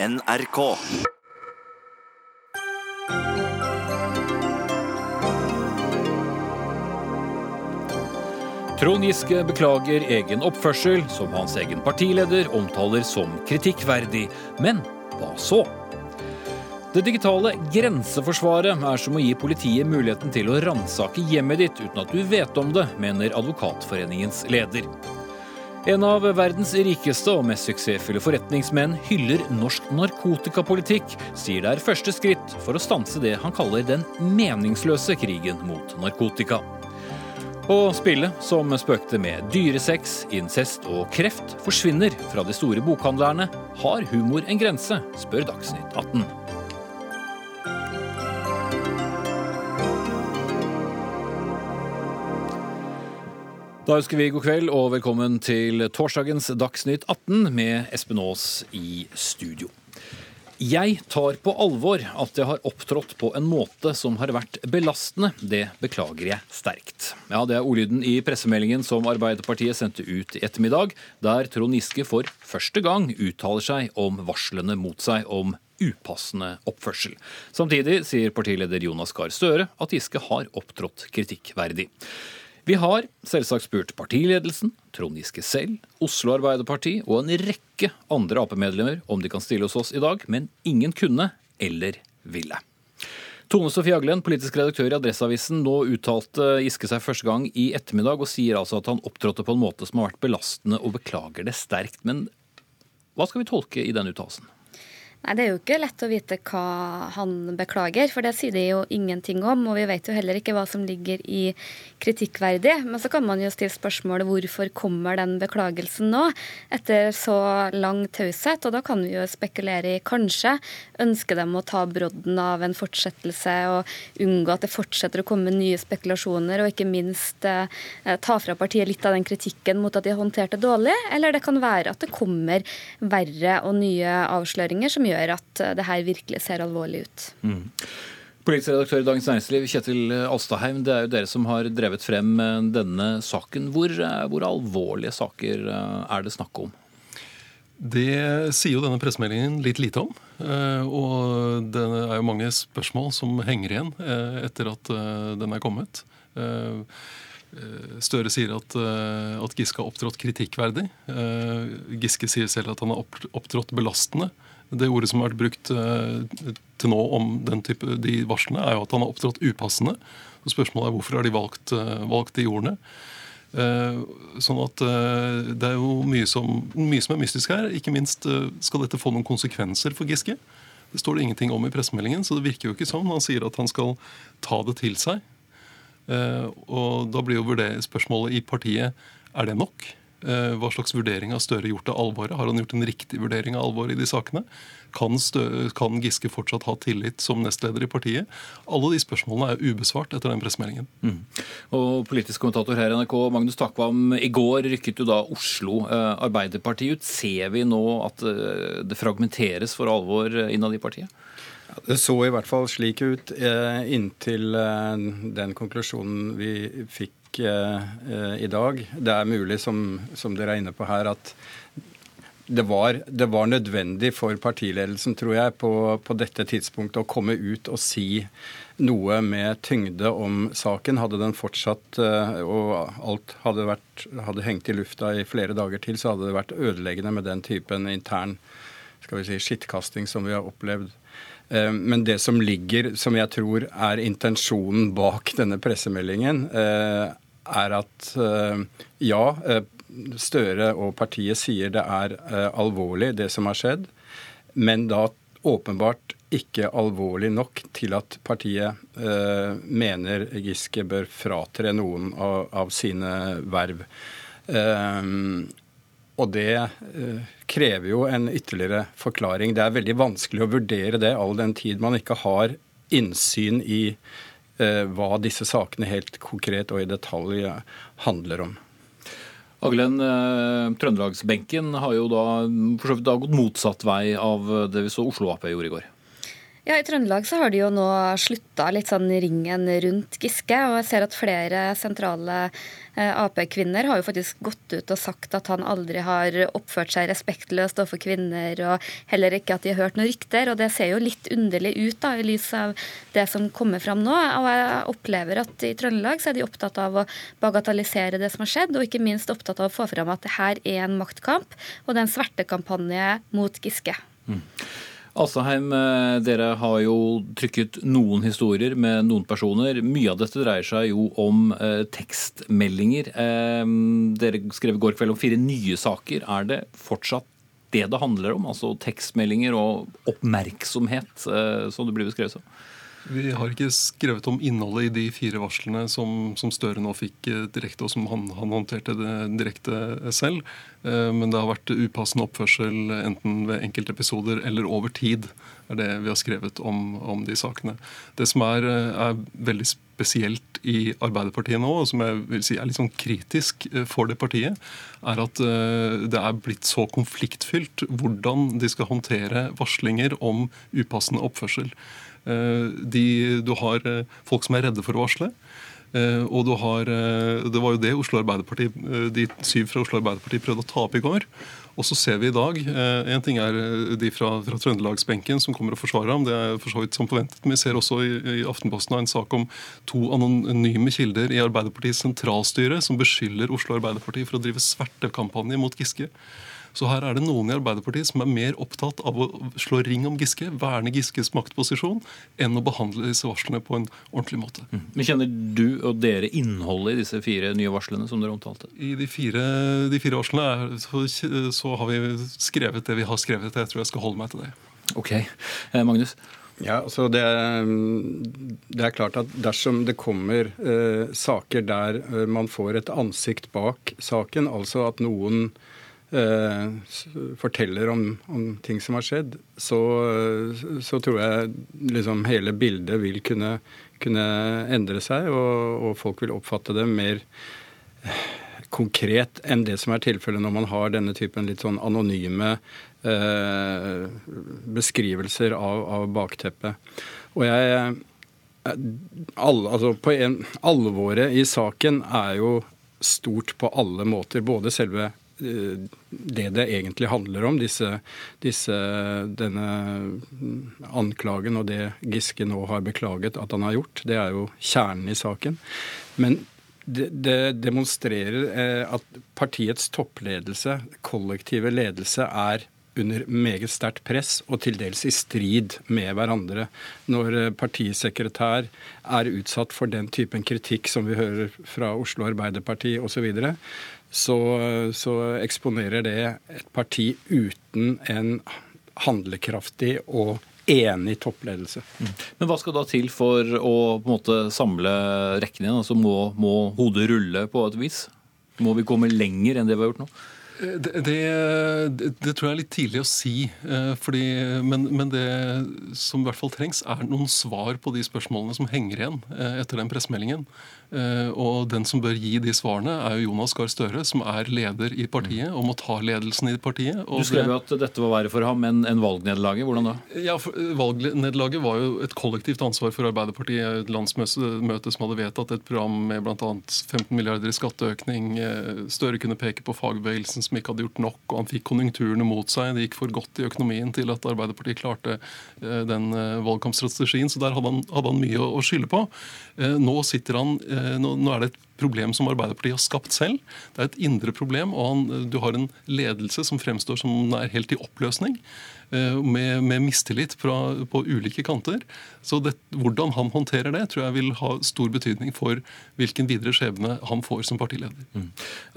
NRK. Trond Giske beklager egen oppførsel, som hans egen partileder omtaler som kritikkverdig. Men hva så? Det digitale grenseforsvaret er som å gi politiet muligheten til å ransake hjemmet ditt uten at du vet om det, mener Advokatforeningens leder. En av verdens rikeste og mest suksessfulle forretningsmenn hyller norsk narkotikapolitikk, sier det er første skritt for å stanse det han kaller den meningsløse krigen mot narkotika. Og spillet som spøkte med dyresex, incest og kreft, forsvinner fra de store bokhandlerne. Har humor en grense, spør Dagsnytt 18. Da ønsker vi god kveld og velkommen til torsdagens Dagsnytt 18 med Espen Aas i studio. Jeg tar på alvor at jeg har opptrådt på en måte som har vært belastende. Det beklager jeg sterkt. Ja, Det er ordlyden i pressemeldingen som Arbeiderpartiet sendte ut i ettermiddag, der Trond Giske for første gang uttaler seg om varslene mot seg om upassende oppførsel. Samtidig sier partileder Jonas Gahr Støre at Giske har opptrådt kritikkverdig. Vi har selvsagt spurt partiledelsen, Trond Giske selv, Oslo Arbeiderparti og en rekke andre Ap-medlemmer om de kan stille hos oss i dag, men ingen kunne eller ville. Tone Sofie Aglen, politisk redaktør i Adresseavisen. Nå uttalte Giske seg første gang i ettermiddag og sier altså at han opptrådte på en måte som har vært belastende og beklager det sterkt. Men hva skal vi tolke i den uttalelsen? Nei, Det er jo ikke lett å vite hva han beklager, for det sier de jo ingenting om. Og vi vet jo heller ikke hva som ligger i kritikkverdig. Men så kan man jo stille spørsmålet hvorfor kommer den beklagelsen nå, etter så lang taushet? Og da kan vi jo spekulere i kanskje ønsker dem å ta brodden av en fortsettelse og unngå at det fortsetter å komme nye spekulasjoner, og ikke minst eh, ta fra partiet litt av den kritikken mot at de håndterte dårlig. Eller det kan være at det kommer verre og nye avsløringer som gjør at det her virkelig ser alvorlig ut. Mm. Politisk redaktør i Dagens Næringsliv, Kjetil Alstaheim. Det er jo dere som har drevet frem eh, denne saken. Hvor, eh, hvor alvorlige saker eh, er det snakk om? Det sier jo denne pressemeldingen litt lite om. Og det er jo mange spørsmål som henger igjen etter at den er kommet. Støre sier at, at Giske har opptrådt kritikkverdig. Giske sier selv at han har opptrådt belastende. Det ordet som har vært brukt uh, til nå om den type, de varslene, er jo at han har opptrådt upassende. Og spørsmålet er hvorfor har de valgt, uh, valgt de ordene. Uh, sånn at Det er jo mye som, mye som, er mystisk her. Ikke minst skal dette få noen konsekvenser for Giske. Det står det ingenting om i pressemeldingen, så det virker jo ikke sånn. Han sier at han skal ta det til seg. og Da blir jo spørsmålet i partiet er det nok. Eh, hva slags vurdering har Støre gjort av alvoret? Har han gjort en riktig vurdering av alvoret i de sakene? Kan, Støre, kan, Giske fortsatt ha tillit som nestleder i partiet? Alle de spørsmålene er ubesvart etter den pressemeldingen. Mm. Og Politisk kommentator her i NRK, Magnus Takvam. I går rykket jo da Oslo eh, Arbeiderparti ut. Ser vi nå at eh, det fragmenteres for alvor innad i partiet? Det så i hvert fall slik ut inntil den konklusjonen vi fikk eh, i dag. Det er mulig, som, som, dere er inne på her, at det var, det var nødvendig for partiledelsen, tror jeg, på, på, dette tidspunktet å komme ut og si noe med tyngde om saken. Hadde den fortsatt eh, og alt hadde, vært, hadde hengt i lufta i flere dager til, så hadde det vært ødeleggende med den typen intern skal vi si, skittkasting som vi har opplevd. Eh, men det som ligger, som jeg tror er intensjonen bak denne pressemeldingen, eh, er at eh, ja, Støre og partiet sier det er alvorlig, det som har skjedd, men da åpenbart ikke alvorlig nok til at partiet mener Giske bør fratre noen av, sine verv. Og det eh, krever jo en ytterligere forklaring. Det er veldig vanskelig å vurdere det all den tid man ikke har innsyn i Eh, hva disse sakene helt konkret og i detalj handler om. Aglen, eh, Trøndelagsbenken har jo da, da gått motsatt vei av det vi så Oslo Ap gjorde i går. Ja, I Trøndelag så har de jo nå slutta litt sånn ringen rundt Giske. Og jeg ser at flere sentrale eh, Ap-kvinner har jo faktisk gått ut og sagt at han aldri har oppført seg respektløst overfor kvinner, og heller ikke at de har hørt noen rykter. Og det ser jo litt underlig ut da, i lys av det som kommer fram nå. Og jeg opplever at i Trøndelag så er de opptatt av å bagatellisere det som har skjedd, og ikke minst opptatt av å få fram at det her er en maktkamp, og det er en svertekampanje mot Giske. Mm. Asheim, eh, dere har jo trykket noen historier med noen personer. Mye av dette dreier seg jo om eh, tekstmeldinger. Eh, dere skrev i går kveld om fire nye saker. Er det fortsatt det det handler om? Altså tekstmeldinger og oppmerksomhet, eh, som det blir beskrevet som? Vi har ikke skrevet om innholdet i de fire varslene som, som Støre nå fikk eh, direkte, og som han, han håndterte direkte selv. Eh, men det har vært upassende oppførsel enten ved enkeltepisoder eller over tid. er det vi har skrevet om, om de sakene. Det som er, eh, er, veldig spesielt i Arbeiderpartiet nå, og som jeg vil si er litt sånn kritisk for det partiet, er at det er blitt så konfliktfylt hvordan de skal håndtere varslinger om upassende oppførsel. Eh, de, du har eh, folk som er redde for å varsle. Eh, og du har, Det var jo det Oslo Arbeiderparti, de syv fra Oslo Arbeiderparti prøvde å ta opp i går. Og så ser vi i dag En ting er de fra, fra trøndelagsbenken som kommer og forsvarer ham. Det er for så vidt som forventet. Men vi ser også i, i Aftenposten en sak om to anonyme kilder i Arbeiderpartiets sentralstyre som beskylder Oslo Arbeiderparti for å drive svertekampanje mot Giske. Så her er det noen i Arbeiderpartiet som er mer opptatt av å slå ring om Giske, verne Giskes maktposisjon, enn å behandle disse varslene på en ordentlig måte. Mm. Men Kjenner du og dere innholdet i disse fire nye varslene som dere omtalte? I de fire, de fire varslene er, så, så, har vi skrevet det vi har skrevet. Jeg tror jeg skal holde meg til det. Ok. Eh, Magnus? Ja, altså det, det, er klart at dersom det kommer eh, saker der eh, man får et ansikt bak saken, altså at noen Eh, forteller om, om, ting som har skjedd, så, så tror jeg liksom hele bildet vil kunne, kunne endre seg, og, og, folk vil oppfatte det mer konkret enn det som er tilfellet når man har denne typen litt sånn anonyme eh, beskrivelser av, av bakteppet. Og jeg all, altså på en, Alvoret i saken er jo stort på alle måter. Både selve det det egentlig handler om, disse, disse, denne anklagen og det Giske nå har beklaget at han har gjort, det er jo kjernen i saken. Men det, demonstrerer eh, at partiets toppledelse, kollektive ledelse, er under meget sterkt press og til dels i strid med hverandre. Når eh, partisekretær er utsatt for den typen kritikk som vi hører fra Oslo Arbeiderparti osv., så, så eksponerer det et parti uten en handlekraftig og enig toppledelse. Mm. Men hva skal da til for å på en måte samle rekken igjen? Altså må, må hodet rulle på et vis? Må vi komme lenger enn det vi har gjort nå? Det, det, det, tror jeg er litt tidlig å si. Eh, fordi, men, men, det som i hvert fall trengs, er noen svar på de spørsmålene som henger igjen eh, etter den pressemeldingen. Eh, og den som bør gi de svarene, er jo Jonas Gahr Støre, som er leder i partiet og må ta ledelsen i partiet. du skrev jo at dette var verre for ham enn en valgnederlaget. Hvordan da? Ja, eh, Valgnederlaget var jo et kollektivt ansvar for Arbeiderpartiet. Et landsmøte som hadde vedtatt et program med bl.a. 15 milliarder i skatteøkning. Eh, Støre kunne peke på fagbevegelsen som ikke hadde gjort nok, og han fikk konjunkturene mot seg. Det gikk for godt i økonomien til at Arbeiderpartiet klarte den valgkampstrategien. Så der hadde han, hadde han mye å skylde på. Nå sitter han nå, nå er det et problem som Arbeiderpartiet har skapt selv. Det er et indre problem, og han, du har en ledelse som fremstår som den er helt i oppløsning. Eh, med, med mistillit fra, på ulike kanter. Så det, hvordan han håndterer det, tror jeg vil ha stor betydning for hvilken videre skjebne han får som partileder. Mm.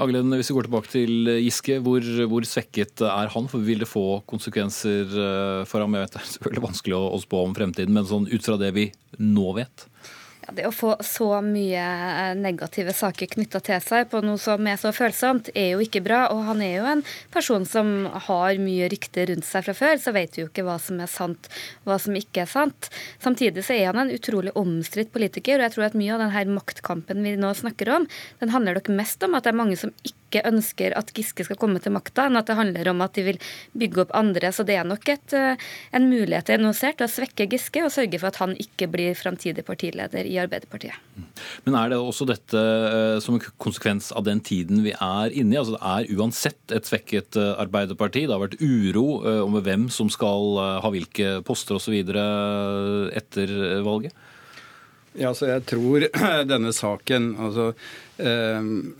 Aglen, hvis vi går tilbake til Giske, hvor, hvor, svekket er han? For Vil det få konsekvenser eh, for ham? Jeg vet Det er selvfølgelig vanskelig å spå om fremtiden, men sånn ut fra det vi nå vet? Det å få så mye eh, negative saker knytta til seg på noe som er så følsomt, er jo ikke bra. Og han er jo en person som har mye rykte rundt seg fra før, så vet vi jo ikke hva som er sant, hva som ikke er sant. Samtidig så er han en utrolig omstridt politiker, og jeg tror at mye av denne maktkampen vi nå snakker om, den handler nok mest om at det er mange som ikke ikke ønsker at Giske skal komme til makta, enn at det handler om at de vil bygge opp andre. Så det er nok et, en mulighet til til å svekke Giske og sørge for at han ikke blir framtidig partileder i Arbeiderpartiet. Men er det også dette som en konsekvens av den tiden vi er inne i? Altså Det er uansett et svekket Arbeiderparti. Det har vært uro om hvem som skal ha hvilke poster osv. etter valget? Ja, så Jeg tror denne saken, altså eh,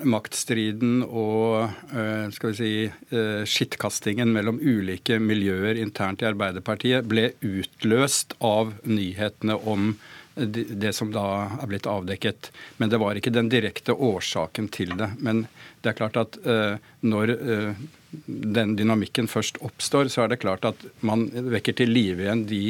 maktstriden og eh, skal vi si, eh, skittkastingen mellom ulike miljøer internt i Arbeiderpartiet ble utløst av nyhetene om det, som da er blitt avdekket. Men det var ikke den direkte årsaken til det. Men det er klart at eh, når eh, den dynamikken først oppstår, så er det klart at man vekker til live igjen de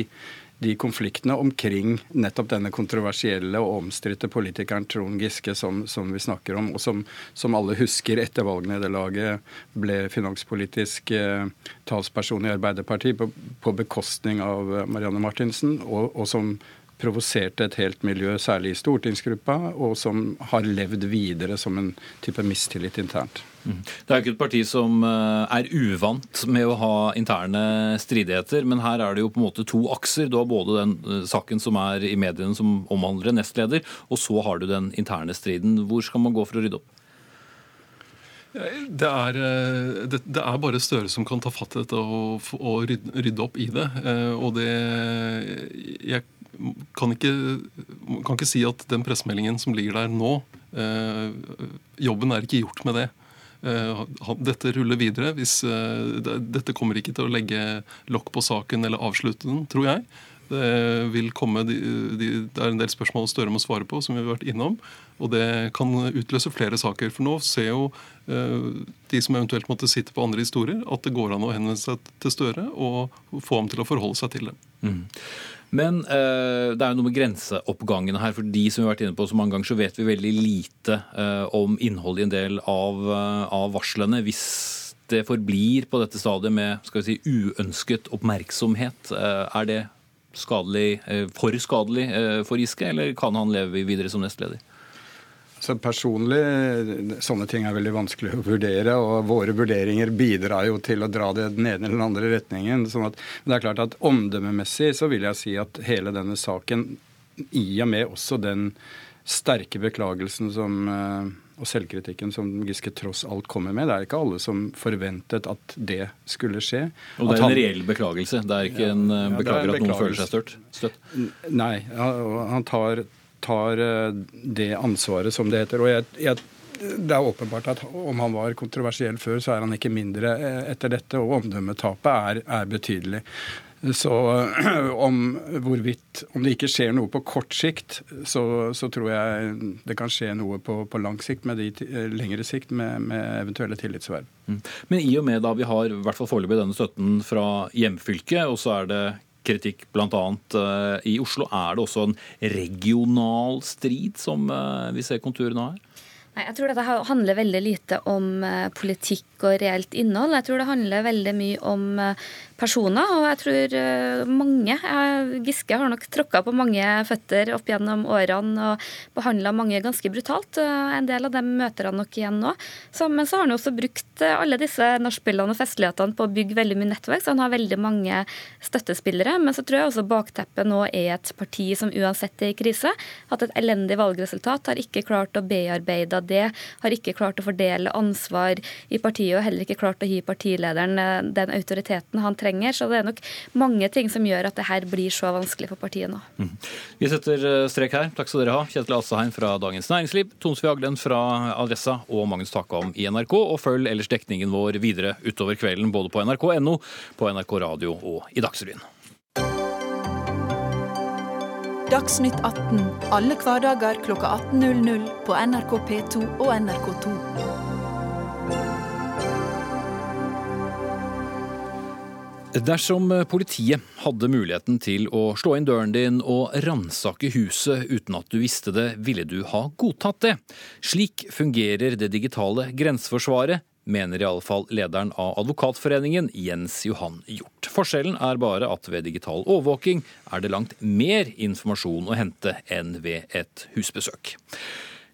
de konfliktene omkring nettopp denne kontroversielle og omstridte politikeren Trond Giske som, som, vi snakker om, og som, som alle husker etter valgnederlaget ble finanspolitisk eh, talsperson i Arbeiderpartiet på, på, bekostning av Marianne Martinsen, og, og som provoserte et helt miljø, særlig i stortingsgruppa, og som har levd videre som en type mistillit internt. Mm. Det er jo ikke et parti som eh, er uvant med å ha interne stridigheter, men her er det jo på en måte to akser. Du har både den eh, saken som er i mediene som omhandler en nestleder, og så har du den interne striden. Hvor skal man gå for å rydde opp? Det er, eh, det, det er, bare Støre som kan ta fatt i dette og, og rydde, rydde, opp i det. Og det Jeg kan ikke, kan ikke si at den pressemeldingen som ligger der nå eh, Jobben er ikke gjort med det. Eh, dette ruller videre. Hvis, eh, dette kommer ikke til å legge lokk på saken eller avslutte den, tror jeg. Det vil komme, de, de, det er en del spørsmål Støre må svare på, som vi har vært innom. Og det kan utløse flere saker. For nå ser jo de som eventuelt måtte sitte på andre historier, at det går an å henvende seg til Støre og få ham til å forholde seg til det. Mm. Men uh, det er jo noe med grenseoppgangene her. For de som vi har vært inne på så mange ganger, så vet vi veldig lite uh, om innholdet i en del av, uh, av, varslene. Hvis det forblir på dette stadiet med skal vi si, uønsket oppmerksomhet, er det skadelig, for skadelig for Giske, eller kan han leve videre som nestleder? Så Personlig sånne ting er veldig vanskelig å vurdere, og våre vurderinger bidrar jo til å dra det den ene eller den andre retningen. sånn at, men det er klart at Omdømmemessig så vil jeg si at hele denne saken, i og med også den sterke beklagelsen som, eh, og selvkritikken som Giske tross alt kommer med. Det er ikke alle som forventet at det skulle skje. Og det er en reell beklagelse? Det er ikke en ja, eh, beklager ja, en at noen føler seg støtt? Nei. Han tar tar eh, det ansvaret, som det heter. Og jeg, jeg, det er åpenbart at om han var kontroversiell før, så er han ikke mindre eh, etter dette. Og omdømmetapet er, er betydelig. Så om hvorvidt Om det ikke skjer noe på kort sikt, så, så tror jeg det kan skje noe på, på lang sikt, med de, eh, lengre sikt med, med eventuelle tillitsverv. Mm. Men i og med da vi har i hvert fall foreløpig denne støtten fra hjemfylket, og så er det kritikk bl.a. Uh, i Oslo. Er det også en regional strid som uh, vi ser konturene av her? Nei, jeg tror dette handler veldig lite om uh, politikk og reelt innhold. Jeg tror det handler veldig mye om personer. Og jeg tror eh, mange Giske har nok tråkka på mange føtter opp gjennom årene og behandla mange ganske brutalt. Eh, en del av dem møter han nok igjen nå. Så, men så har han også brukt eh, alle disse nachspielene og festlighetene på å bygge veldig mye nettverk, så han har veldig mange støttespillere. Men så tror jeg også bakteppet nå er et parti som uansett er i krise. Hatt et elendig valgresultat, har ikke klart å bearbeide det, har ikke klart å fordele ansvar i partiet og heller ikke klart å gi partilederen den autoriteten han trenger trenger. Så det er nok mange ting som gjør at det her blir så vanskelig for partiet nå. Mm. Vi setter eh, strek her. Takk skal dere ha. Kjetil Asseheim fra Dagens Næringsliv, Tonsvi Aglen fra Adressa og Magnus Takam i NRK. Og følg ellers dekningen vår videre utover kvelden både på nrk.no, på NRK Radio og i Dagsrevyen. Dagsnytt 18 alle hverdager klokka 18.00 på NRK P2 og NRK2. Dersom politiet hadde muligheten til å slå inn døren din og ransake huset uten at du visste det, ville du ha godtatt det. Slik fungerer det digitale grenseforsvaret, mener i alle fall lederen av Advokatforeningen, Jens Johan Hjort. Forskjellen er bare at ved digital overvåking er det langt mer informasjon å hente enn ved et husbesøk.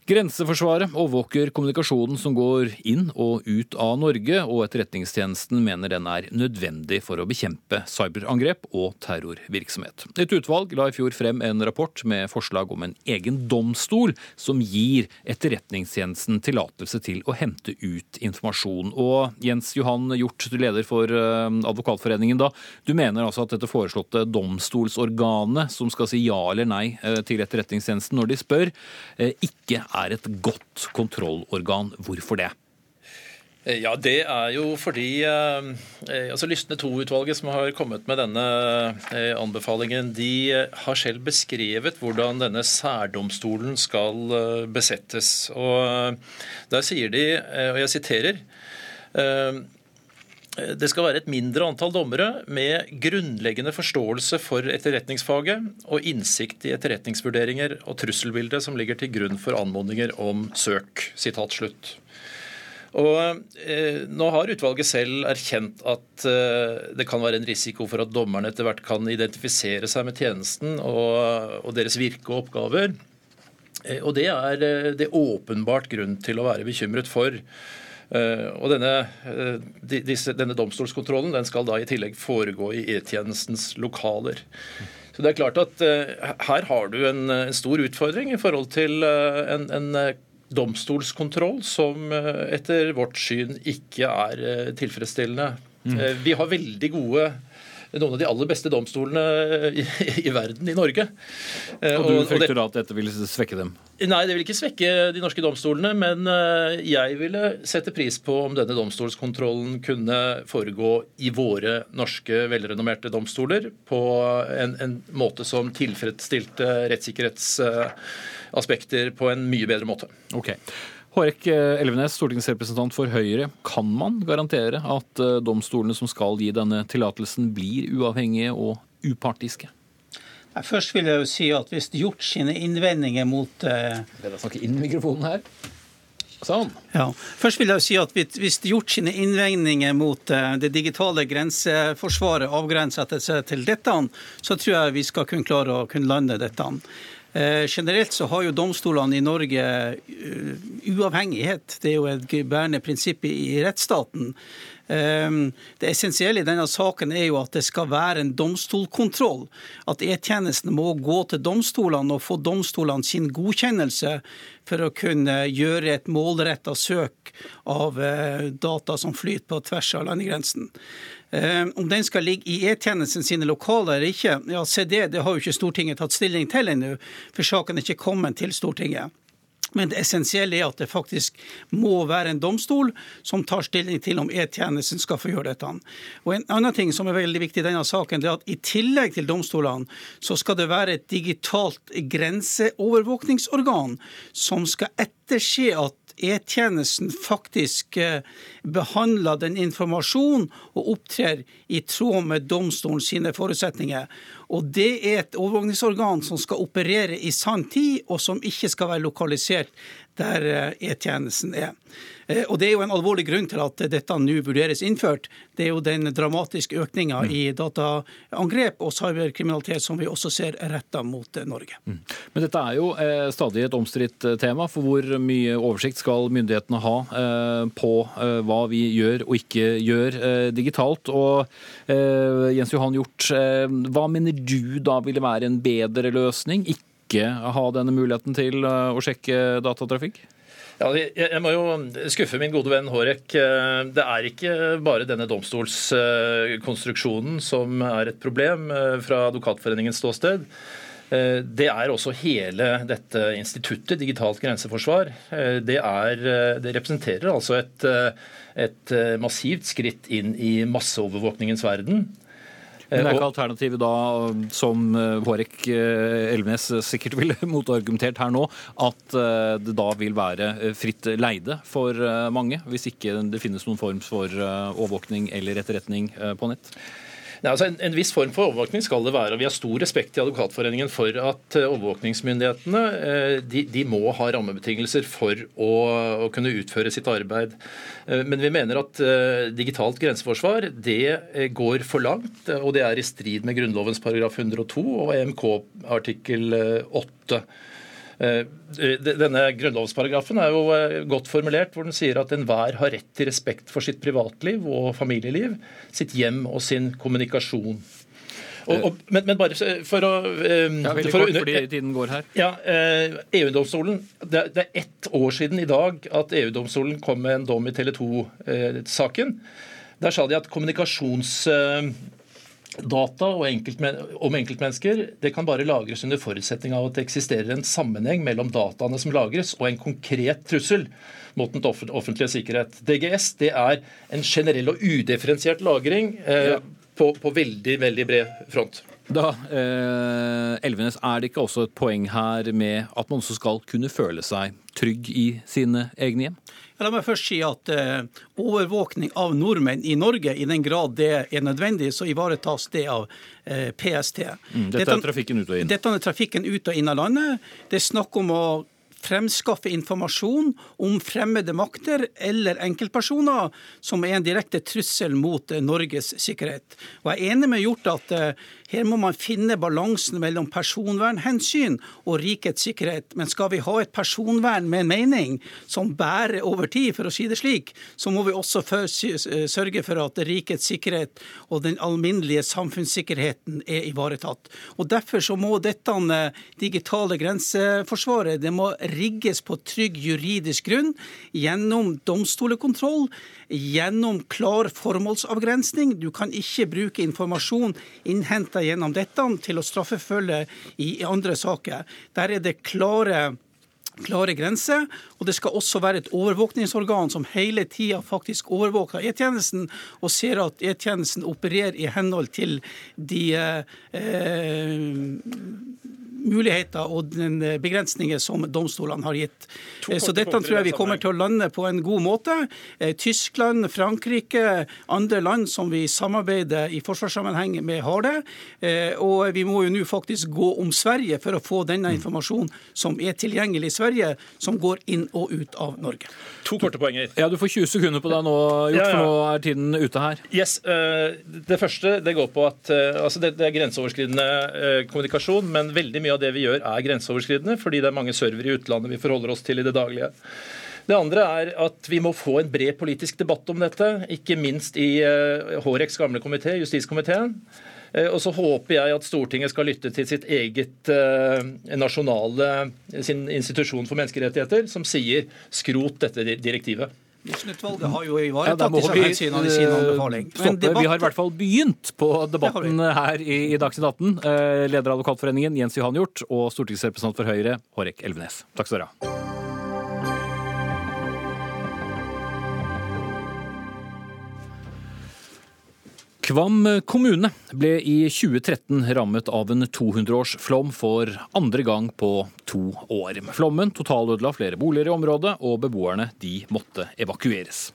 Grenseforsvaret overvåker kommunikasjonen som går inn og ut av Norge, og Etterretningstjenesten mener den er nødvendig for å bekjempe cyberangrep og terrorvirksomhet. Et utvalg la i fjor frem en rapport med forslag om en egen domstol som gir Etterretningstjenesten tillatelse til å hente ut informasjon. Og Jens Johan Hjort, du leder for eh, Advokatforeningen, da. Du mener altså at dette foreslåtte domstolsorganet som skal si ja eller nei eh, til Etterretningstjenesten når de spør, eh, ikke er er et godt kontrollorgan. Hvorfor det? Ja, Det er jo fordi eh, altså Lystne II-utvalget som har kommet med denne eh, anbefalingen, de har selv beskrevet hvordan denne særdomstolen skal eh, besettes. Og Der sier de, og jeg siterer det skal være et mindre antall dommere med grunnleggende forståelse for etterretningsfaget og innsikt i etterretningsvurderinger og trusselbildet som ligger til grunn for anmodninger om søk. Sitat slutt. Og eh, Nå har utvalget selv erkjent at eh, det kan være en risiko for at dommerne etter hvert kan identifisere seg med tjenesten og, og deres virke og oppgaver. Eh, og Det er eh, det åpenbart grunn til å være bekymret for. Eh, og denne, eh, disse, denne domstolskontrollen den skal da i tillegg foregå i E-tjenestens lokaler. Så det er klart at uh, Her har du en, en, stor utfordring i forhold til en, en, domstolskontroll som etter vårt syn ikke er tilfredsstillende. Mm. Vi har veldig gode noen av de aller beste domstolene i, i verden i Norge. Og du frykter da at dette vil svekke dem? Nei, det vil ikke svekke de norske domstolene. Men eh, jeg ville sette pris på om denne domstolskontrollen kunne foregå i våre norske velrenommerte domstoler på en, en måte som tilfredsstilte rettssikkerhetsaspekter på en mye bedre måte. Ok. Hårek eh, Elvenes, stortingsrepresentant for Høyre. Kan man garantere at eh, domstolene som skal gi denne tillatelsen, blir uavhengige og upartiske? Først vil jeg jo si at hvis gjort sine innvendinger mot uh, snakke inn mikrofonen her. Sånn. Ja. Først vil jeg si at Hvis det gjort sine innvendinger mot det digitale grenseforsvaret avgrenset seg til dette, så tror jeg vi skal kunne klare å kunne lande dette. Eh, generelt så har jo domstolene i Norge uh, uavhengighet. Det er jo et bærende prinsipp i rettsstaten. Um, det essensielle i denne saken er jo at det skal være en domstolkontroll. At E-tjenesten må gå til domstolene og få domstolene sin godkjennelse for å kunne gjøre et målretta søk av data som flyter på tvers av landegrensen. Eh, om den skal ligge i E-tjenesten sine lokaler eller ikke, ja, se det, det har jo ikke Stortinget tatt stilling til ennå, for saken er ikke kommet til Stortinget. Men det essensielle er at det faktisk må være en domstol som tar stilling til om E-tjenesten skal få gjøre dette. Og En annen ting som er veldig viktig i denne saken, det er at i tillegg til domstolene, så skal det være et digitalt grenseovervåkningsorgan som skal etterse at E-tjenesten faktisk eh, behandler den informasjonen og opptrer i tråd med domstolen sine forutsetninger. Og Det er et overvåkningsorgan som skal operere i sann tid, og som ikke skal være lokalisert der eh, E-tjenesten er. Eh, og Det er jo en alvorlig grunn til at dette nå vurderes innført. Det er jo den dramatiske økninga mm. i dataangrep og cyberkriminalitet som vi også ser retta mot eh, Norge. Mm. Men dette er jo eh, stadig et omstridt tema, for hvor mye oversikt skal myndighetene ha eh, på eh, hva vi gjør og ikke gjør digitalt. Og Jens Johan Hjort, hva mener du da ville være en bedre løsning? Ikke ha denne muligheten til å sjekke datatrafikk? Ja, jeg må jo skuffe min gode venn Hårek. Det er ikke bare denne domstolskonstruksjonen som er et problem eh, fra Advokatforeningens ståsted. Eh, det er også hele dette instituttet, digitalt grenseforsvar. Eh, det, er, det representerer altså et, et massivt skritt inn i masseovervåkningens verden. Men det er ikke alternativet da, som eh, Hårek eh, Elvenes sikkert ville motargumentert her nå, at eh, det da vil være fritt leide for mange, hvis ikke det finnes noen form for overvåkning eller etterretning på nett? Nei, altså en, en, viss form for overvåkning skal det være. og Vi har stor respekt i Advokatforeningen for at eh, overvåkningsmyndighetene eh, de, de må ha rammebetingelser for å, å, kunne utføre sitt arbeid. Eh, men vi mener at digitalt grenseforsvar det går for langt, og det er i strid med Grunnlovens paragraf 102 og EMK artikkel 8. Eh, denne grunnlovsparagrafen er jo eh, godt formulert, hvor den sier at enhver har rett til respekt for sitt privatliv og familieliv, sitt hjem og sin kommunikasjon. Og, og, men, men, bare for å Ja, Veldig kort, fordi tiden går her. Ja, EU-domstolen det, det, er ett år siden i dag at EU-domstolen kom med en dom i Tele 2-saken. Der sa de at kommunikasjons Data enkeltmen om enkeltmennesker det kan bare lagres under forutsetning av at det eksisterer en sammenheng mellom dataene som lagres, og en konkret trussel mot den offentlige sikkerhet. DGS det er en generell og udifferensiert lagring eh, ja. på, på, veldig, veldig bred front. Da, eh, Elvenes, Er det ikke også et poeng her med at man også skal kunne føle seg trygg i sine egne hjem? La meg først si at eh, overvåkning av nordmenn i Norge, i den grad det er nødvendig, så ivaretas det av eh, PST. Mm, dette, dette er trafikken ut og inn? Dette er trafikken ut og inn av landet. Det er snakk om å fremskaffe informasjon om fremmede makter eller enkeltpersoner som er en direkte trussel mot eh, Norges sikkerhet. Og Jeg er enig med Hjort at uh, her må man finne balansen mellom personvernhensyn og rikets sikkerhet. Men skal vi ha et personvern med en mening som bærer over tid, for å si det slik, så må vi også sørge for at rikets sikkerhet og den alminnelige samfunnssikkerheten er ivaretatt. Og Derfor så må dette eh, digitale grenseforsvaret det må rigges på trygg juridisk grunn gjennom domstolekontroll, gjennom klar formålsavgrensning. Du kan ikke bruke informasjon innhenta gjennom dette til å straffefølge i andre saker. Der er det klare klare grenser. Og det skal også være et overvåkningsorgan som hele tida faktisk overvåker E-tjenesten, og ser at E-tjenesten opererer i henhold til de eh, muligheter og den begrensninger som domstolene har gitt. Så dette tror jeg vi kommer til å lande på en god måte. Eh, Tyskland, Frankrike, andre land som vi samarbeider i forsvarssammenheng med, har det. Eh, og vi må jo nå faktisk gå om Sverige for å få denne informasjonen som er tilgjengelig i Sverige, som går inn og ut av Norge. To korte poenger. Ja, Du får 20 sekunder på deg nå, Hjort, ja, ja. for nå er tiden ute her. Yes, eh, Det første det går på at altså det, er grenseoverskridende kommunikasjon, men veldig mye av det vi gjør er grenseoverskridende, fordi det er mange servere i utlandet vi forholder oss til i det daglige. Det andre er at vi må få en bred politisk debatt om dette, ikke minst i Håreks gamle komité, justiskomiteen. Eh, og så håper jeg at Stortinget skal lytte til sitt eget eh, nasjonale sin institusjon for menneskerettigheter, som sier skrot dette direktivet. Lysne-utvalget har jo ivaretatt disse hensynene i sin anbefaling. Debatt... Vi har i hvert fall begynt på debatten her i, i Dagsnytt 18. Eh, leder av Advokatforeningen Jens Johan Hjort og stortingsrepresentant for Høyre Hårek Elvenes. Takk skal dere ha. Kvam kommune ble i 2013 rammet av en 200-årsflom for andre gang på to år. Flommen totalødela flere boliger i området, og beboerne de måtte evakueres.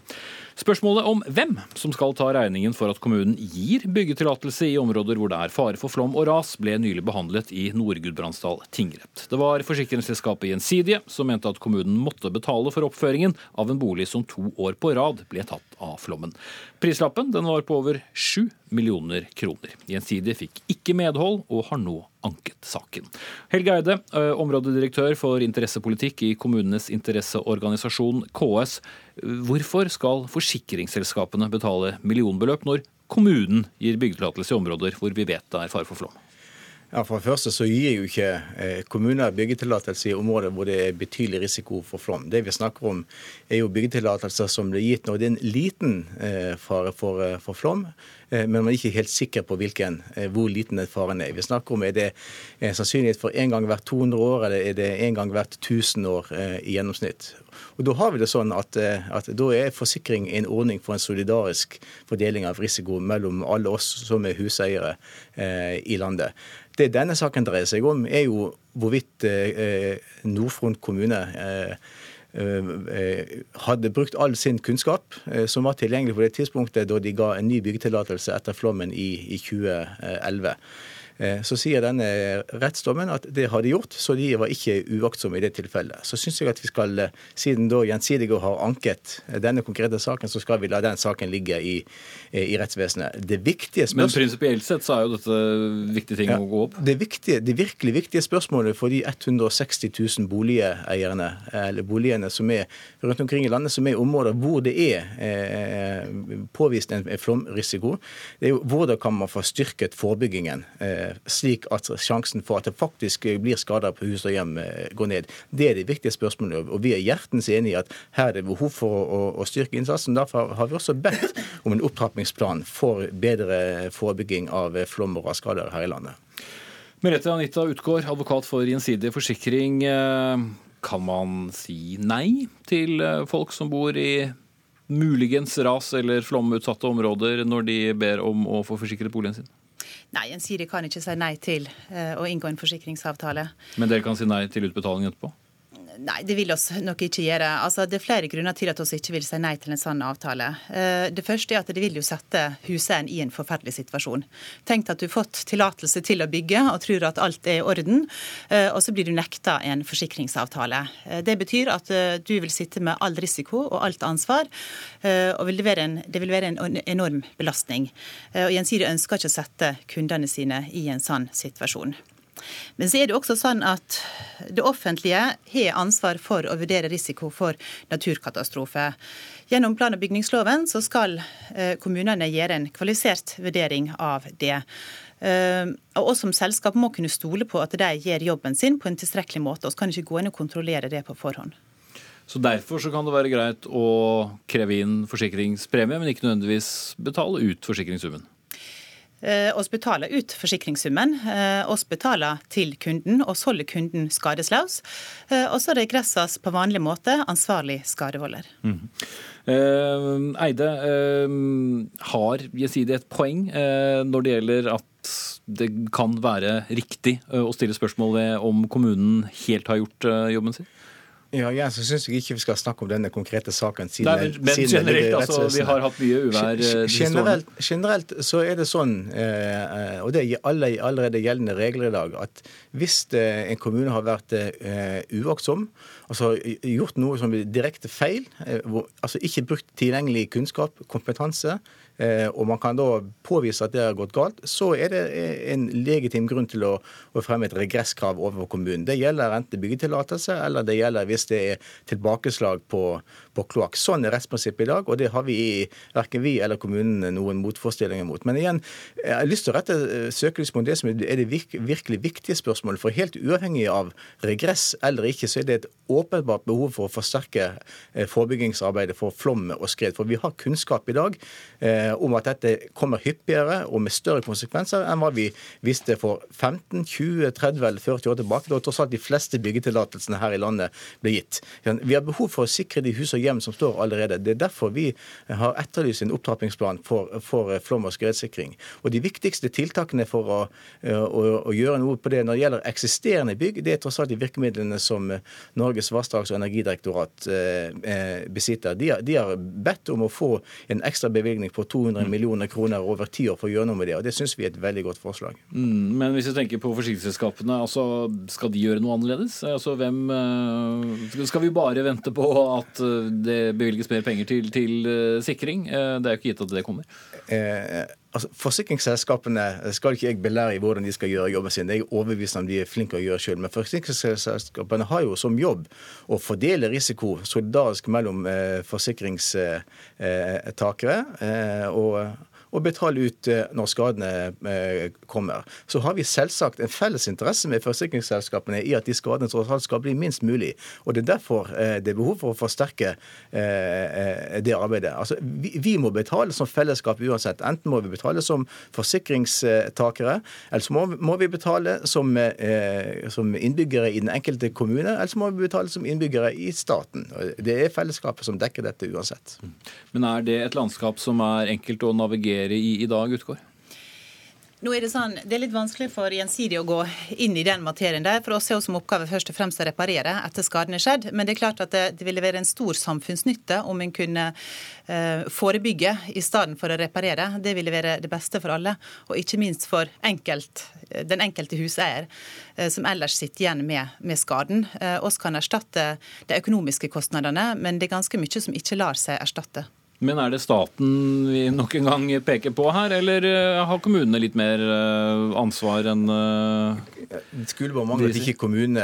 Spørsmålet om hvem som skal ta regningen for at kommunen gir byggetillatelse i områder hvor det er fare for flom og ras, ble nylig behandlet i Nord-Gudbrandsdal tingrett. Det var forsikringsselskapet Gjensidige som mente at kommunen måtte betale for oppføringen av en bolig som to år på rad ble tatt av flommen. Prislappen var på over sju millioner kroner. Gjensidige fikk ikke medhold og har nå anket saken. Helge Eide, områdedirektør for interessepolitikk i kommunenes interesseorganisasjon KS. Hvorfor skal forsikringsselskapene betale millionbeløp når kommunen gir byggetillatelse i områder hvor vi vet det er fare for flom? Ja, For det første så gir jo ikke eh, kommuner byggetillatelse i områder hvor det er betydelig risiko for flom. Det vi snakker om er jo byggetillatelser som blir gitt når det er en liten eh, fare for, for flom, men man er ikke helt sikker på hvilken, hvor liten faren er. Vi snakker om er det sannsynlighet for en gang hvert 200 år, eller er det en gang hvert 1000 år i gjennomsnitt. Og Da har vi det sånn at, at da er forsikring en ordning for en solidarisk fordeling av risiko mellom alle oss som er huseiere eh, i landet. Det denne saken dreier seg om, er jo hvorvidt eh, Nord-Front kommune eh, eh, hadde brukt all sin kunnskap som var tilgjengelig på det tidspunktet da de ga en ny byggetillatelse etter flommen i, i 2011. Eh, så sier denne rettsdommen at det har de gjort, så de var ikke uaktsomme i det tilfellet. Så syns jeg at vi skal, eh, siden da Gjensidige har anket denne konkrete saken, så skal vi la den saken ligge i, i rettsvesenet. Det viktige spørsmålet... Men prinsipielt sett så er jo dette viktige ting ja, å gå opp? Det, viktige, det virkelig viktige spørsmålet for de 160 000 boligeierne, eller boligene som er rundt omkring i landet, som er i områder hvor det er eh, påvist en flomrisiko, det er jo hvordan kan man få styrket forebyggingen. Eh, slik at sjansen for at det faktisk blir skader på hus og hjem, eh, går ned. Det er det viktige spørsmålet. Og vi er hjertens enig i at her er det behov for å, å styrke innsatsen. Derfor har vi også bedt om en opptrappingsplan for bedre forebygging av flom og rasskader her i landet. Merete Anita Utgård, advokat for Gjensidig forsikring. Eh, kan man si nei til eh, folk som bor i muligens ras- eller flomutsatte områder når de ber om å få forsikret boligen sin? Nei, Gjensidige kan ikke si nei til uh, å inngå en forsikringsavtale. Men dere kan si nei til utbetaling etterpå? Nei, det vil oss nok ikke gjøre. Altså, det er flere grunner til at vi ikke vil si nei til en sånn avtale. Eh, det første er at det vil jo sette huseieren i en forferdelig situasjon. Tenk at du har fått tillatelse til å bygge og tror at alt er i orden, eh, og så blir du nekta en forsikringsavtale. Det betyr at du vil sitte med all risiko og alt ansvar, og vil en, det vil være en enorm belastning. Og Gjensidige ønsker ikke å sette kundene sine i en sånn situasjon. Men så er det også sånn at det offentlige har ansvar for å vurdere risiko for naturkatastrofe. Gjennom plan- og bygningsloven så skal eh, kommunene gjøre en kvalifisert vurdering av det. Eh, og oss som selskap må kunne stole på at de gjør jobben sin på en tilstrekkelig måte. Vi kan ikke gå inn og kontrollere det på forhånd. Så Derfor så kan det være greit å kreve inn forsikringspremie, men ikke nødvendigvis betale ut forsikringssummen? Eh, oss betaler ut forsikringssummen. Eh, oss betaler til kunden, og holder kunden skadesløs. Eh, og så regresses på vanlig måte ansvarlig skadevolder. Mm. Eh, Eide, eh, har Jesidi et poeng når det gjelder at det kan være riktig å stille spørsmål ved om kommunen helt har gjort jobben sin? Ja, igjen så syns jeg ikke vi skal snakke om denne konkrete saken. Siden, Nei, men, men generelt, altså, vi har hatt mye uvær eh, generelt, generelt, så er det sånn, eh, og det er alle, allerede gjeldende regler i dag, at hvis eh, en kommune har vært uaktsom, altså gjort noe som er direkte feil, altså ikke brukt tilgjengelig kunnskap, kompetanse, og man kan da påvise at det har gått galt, så er det en legitim grunn til å, å fremme et regresskrav overfor kommunen. Det gjelder enten byggetillatelse, eller det gjelder hvis det er tilbakeslag på, på kloakk. Sånn er rettsprinsippet i dag, og det har vi verken vi eller kommunene noen motforestillinger mot. Men igjen, jeg har lyst til å rette eh, søkelyset mot det som er det virkelig viktige spørsmålet. For helt uavhengig av regress eller ikke, så er det et åpenbart behov for å forsterke eh, forebyggingsarbeidet for flom og skred. For vi har kunnskap i dag Eh, om at dette kommer hyppigere og med større konsekvenser enn hva vi visste for 15, 20, 30 eller 40 år tilbake, da tross alt de fleste byggetillatelsene her i landet ble gitt. Vi har behov for å sikre de hus og hjem som står allerede. Det er derfor vi har etterlyst en opptrappingsplan for, for flom- og skredsikring. Og De viktigste tiltakene for å, å, å, gjøre noe på det når det gjelder eksisterende bygg, det er tross alt de virkemidlene som Norges vassdrags- og energidirektorat eh, eh, besitter. De har, de har bedt om å få en ekstra bevilgning på 200 millioner kroner over ti år for å gjøre noe med det. og Det syns vi er et veldig godt forslag. Mm, men hvis vi tenker på forsikringsselskapene, altså, skal de gjøre noe annerledes? Altså, hvem, eh, skal vi bare vente på at eh, det bevilges mer penger til, til eh, sikring? Det er jo ikke gitt at det kommer. Eh, altså, Forsikringsselskapene skal ikke jeg belære i hvordan de skal gjøre jobben sin. Jeg er overbevist om de er flinke å gjøre selv. Men forsikringsselskapene har jo som jobb å fordele risiko solidarisk mellom eh, forsikringstakere. Eh, og og betale ut eh, når skadene eh, kommer. Så har vi selvsagt en felles interesse med forsikringsselskapene i at de skadene tross alt skal bli minst mulig. Og Det er derfor eh, det er behov for å forsterke det arbeidet. Altså, vi, må betale som fellesskap uansett. Enten må vi betale som forsikringstakere, eller så må, vi betale som, som innbyggere i den enkelte kommune, eller så må vi betale som innbyggere i staten. Det er fellesskapet som dekker dette uansett. Men er det et landskap som er enkelt å navigere i i dag, Utgård? Nå er Det sånn, det er litt vanskelig for Gjensidig å gå inn i den materien der. For oss er som oppgave først og fremst å reparere etter skaden er skjedd. Men det er klart at det, det ville være en stor samfunnsnytte om en kunne eh, forebygge i stedet for å reparere. Det ville være det beste for alle, og ikke minst for enkelt, den enkelte huseier, eh, som ellers sitter igjen med, med skaden. Eh, oss kan erstatte de økonomiske kostnadene, men det er ganske mye som ikke lar seg erstatte. Men er det staten vi nok en gang peker på her, eller eh, har kommunene litt mer eh, ansvar enn Det eh, skulle bare mangle at ikke kommunene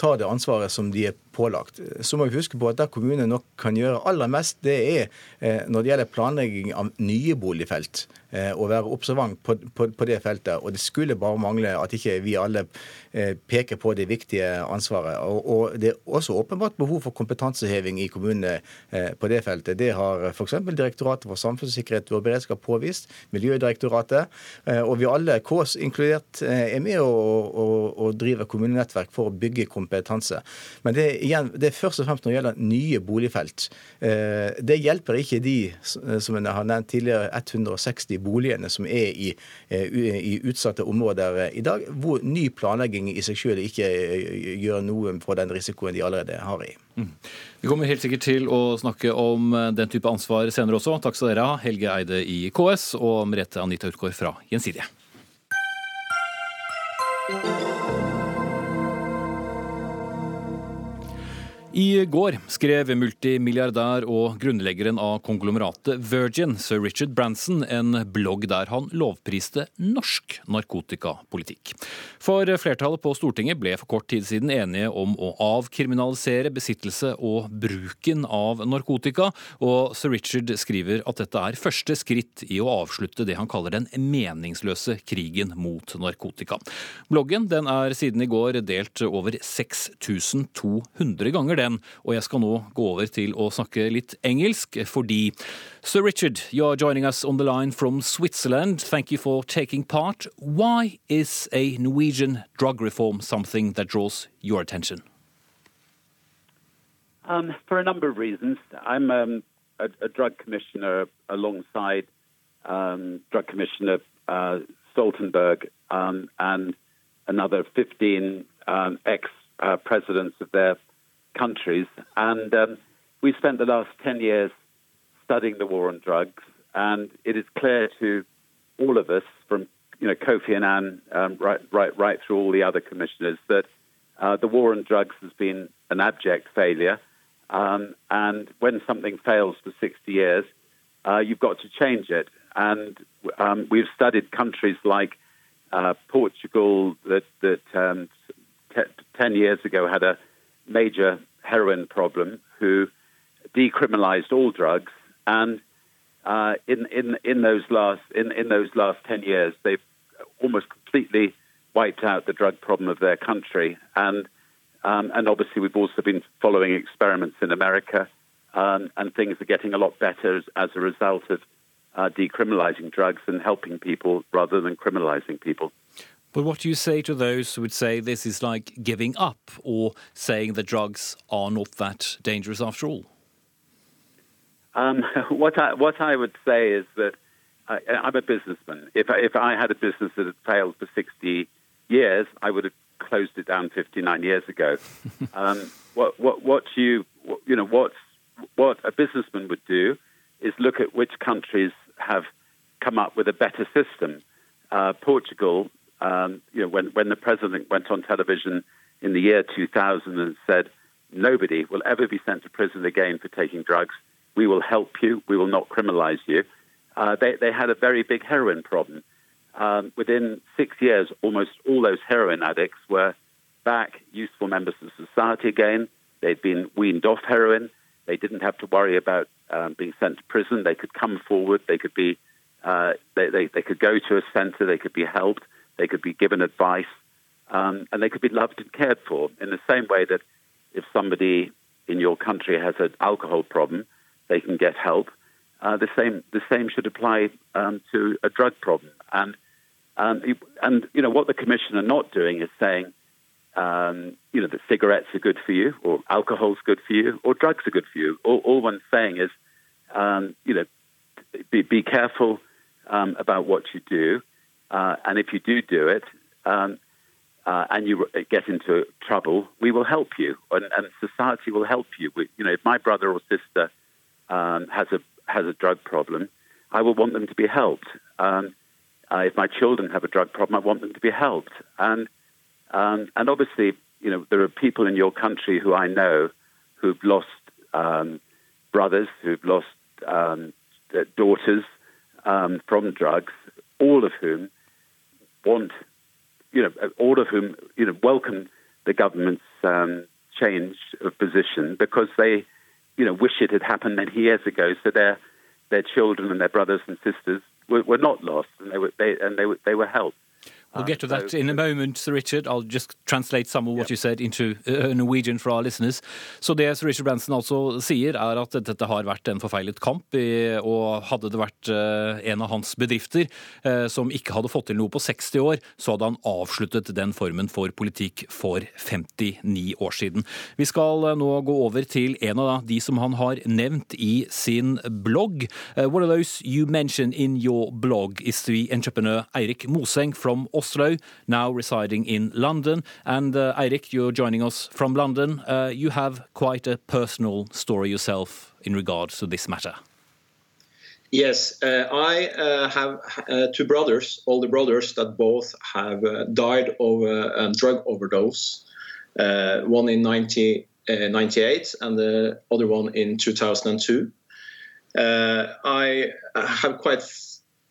tar det ansvaret som de er pålagt. Så må vi huske på at der kommunene nok kan gjøre aller mest, det er eh, når det gjelder planlegging av nye boligfelt. Eh, å være observant på, på, på, det feltet. Og det skulle bare mangle at ikke vi alle eh, peker på det viktige ansvaret. Og, og det er også åpenbart behov for kompetanseheving i kommunene på det feltet. Det har f.eks. Direktoratet for samfunnssikkerhet og beredskap påvist, Miljødirektoratet. Og vi alle, KS inkludert, er med og driver kommunenettverk for å bygge kompetanse. Men det igjen, det er først og fremst når det gjelder nye boligfelt. Eh, det hjelper ikke de som jeg har nevnt tidligere, 160 boligene som er i, eh, i utsatte områder i dag, hvor ny planlegging i seg selv ikke eh, gjør noe for den risikoen de allerede har i. Mm. Vi kommer helt sikkert til å snakke om den type ansvar senere også. Takk skal dere ha, Helge Eide i KS og Merete Anita Utgaard fra Gjensidige. I går skrev multimilliardær og grunnleggeren av konglomeratet Virgin, sir Richard Branson, en blogg der han lovpriste norsk narkotikapolitikk. For flertallet på Stortinget ble for kort tid siden enige om å avkriminalisere besittelse og bruken av narkotika, og sir Richard skriver at dette er første skritt i å avslutte det han kaller den meningsløse krigen mot narkotika. Bloggen den er siden i går delt over 6200 ganger den, og jeg skal nå gå over til å snakke litt engelsk, fordi Sir Richard, you are joining us on the line from Switzerland. Thank you for taking part. Why is a Norwegian drug reform something that draws your attention? Um, for a number of reasons. I'm um, a, a, drug commissioner alongside um, Drug Commissioner uh, Stoltenberg um, and another 15 um, ex uh, presidents of their countries. And um, we spent the last 10 years studying the war on drugs, and it is clear to all of us, from you know Kofi Annan um, right, right, right through all the other commissioners, that uh, the war on drugs has been an abject failure. Um, and when something fails for 60 years, uh, you've got to change it. And um, we've studied countries like uh, Portugal that, that um, t- 10 years ago had a major heroin problem who decriminalized all drugs, and uh, in in in those last in in those last ten years, they've almost completely wiped out the drug problem of their country, and um, and obviously we've also been following experiments in America, um, and things are getting a lot better as, as a result of uh, decriminalizing drugs and helping people rather than criminalizing people. But what do you say to those who would say this is like giving up or saying that drugs are not that dangerous after all? Um, what, I, what I would say is that I, am a businessman. If I, if I had a business that had failed for 60 years, I would have closed it down 59 years ago. um, what, what, what you, you know, what, what a businessman would do is look at which countries have come up with a better system. Uh, Portugal um, you know, when, when the president went on television in the year 2000 and said, nobody will ever be sent to prison again for taking drugs. We will help you. We will not criminalize you. Uh, they, they had a very big heroin problem. Um, within six years, almost all those heroin addicts were back useful members of society again. They'd been weaned off heroin. They didn't have to worry about um, being sent to prison. They could come forward. They could be, uh, they, they, they could go to a center. They could be helped. They could be given advice, um, and they could be loved and cared for in the same way that if somebody in your country has an alcohol problem, they can get help. Uh, the same the same should apply um, to a drug problem. And um, and you know what the commission are not doing is saying, um, you know, that cigarettes are good for you, or alcohol's good for you, or drugs are good for you. All, all one's saying is, um, you know, be, be careful um, about what you do Uh, and if you do do it, um, uh, and you get into trouble, we will help you, and, and society will help you. We, you know, if my brother or sister um, has a has a drug problem, I will want them to be helped. Um, uh, if my children have a drug problem, I want them to be helped. And um, and obviously, you know, there are people in your country who I know who've lost um, brothers, who've lost um, daughters um, from drugs, all of whom want you know, all of whom, you know, welcome the government's um, change of position because they, you know, wish it had happened many years ago, so their their children and their brothers and sisters were, were not lost, and they were they and they were they were helped. We'll get to that in a moment, Sir Richard. I'll just translate some of what you said into uh, Norwegian for our listeners. Så det Sir Richard Branson altså sier, er at dette har vært en forfeilet kamp, og hadde det vært uh, en av hans bedrifter uh, som ikke hadde fått til noe på 60 år, så hadde han avsluttet den formen for politikk for 59 år siden. Vi skal nå gå over til en av de som han har nevnt i sin blogg. one of those you mention in your blog is the entrepreneur Eirik Moseng from Oslo, now residing in London. And uh, Eirik, you're joining us from London. Uh, you have quite a personal story yourself in regards to this matter. Yes, uh, I uh, have uh, two brothers, older brothers, that both have uh, died of a drug overdose. Uh, one in 1998 uh, and the other one in 2002. I have quite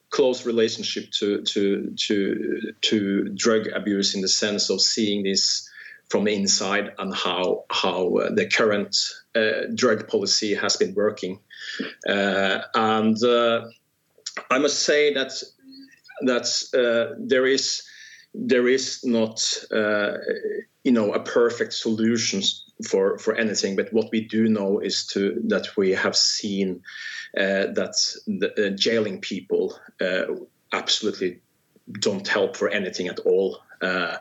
close relationship to to to to drug abuse in the sense of seeing this from the inside and how how uh, the current uh, drug policy has been working. Uh, and uh, I must say that that uh, there is there is not uh, you know a perfect solution for for anything. But what we do know is to that we have seen uh, that the, uh, jailing people uh, absolutely don't help for anything at all. Uh,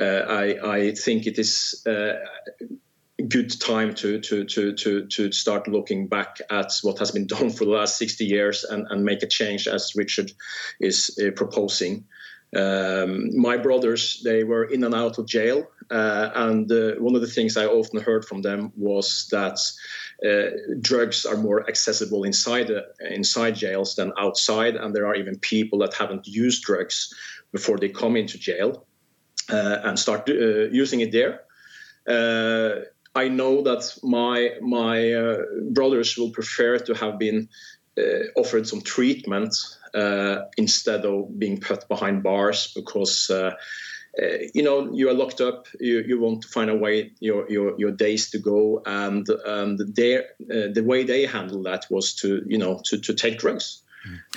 uh, I, I, think it is a good time to, to, to, to, to start looking back at what has been done for the last 60 years and, and make a change as Richard is proposing. Um, my brothers, they were in and out of jail. Uh, and uh, one of the things I often heard from them was that uh, drugs are more accessible inside uh, inside jails than outside, and there are even people that haven't used drugs before they come into jail uh, and start uh, using it there. I know that my my brothers will prefer to have been offered some treatment instead of being put behind bars because uh, uh, you know you are locked up. You, you want to find a way your, your, your days to go. And and their, the way they handle that was to you know to, to take drugs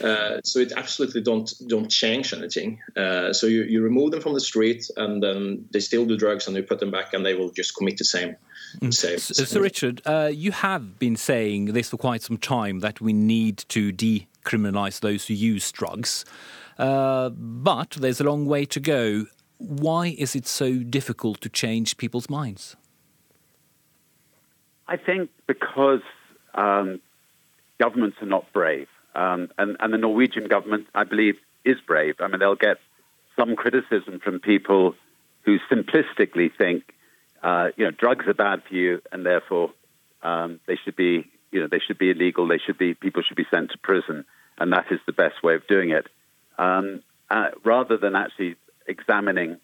uh, so it absolutely don't don't change anything. Uh, so you, you remove them from the street, and then they still do drugs, and you put them back, and they will just commit the same. Mm. same. So, so Richard, uh, you have been saying this for quite some time that we need to decriminalise those who use drugs, uh, but there's a long way to go. Why is it so difficult to change people's minds? I think because um, governments are not brave. Um, and, and the Norwegian government, I believe, is brave. I mean, they'll get some criticism from people who simplistically think, uh, you know, drugs are bad for you, and therefore um, they should be, you know, they should be illegal. They should be, people should be sent to prison, and that is the best way of doing it, um, uh, rather than actually examining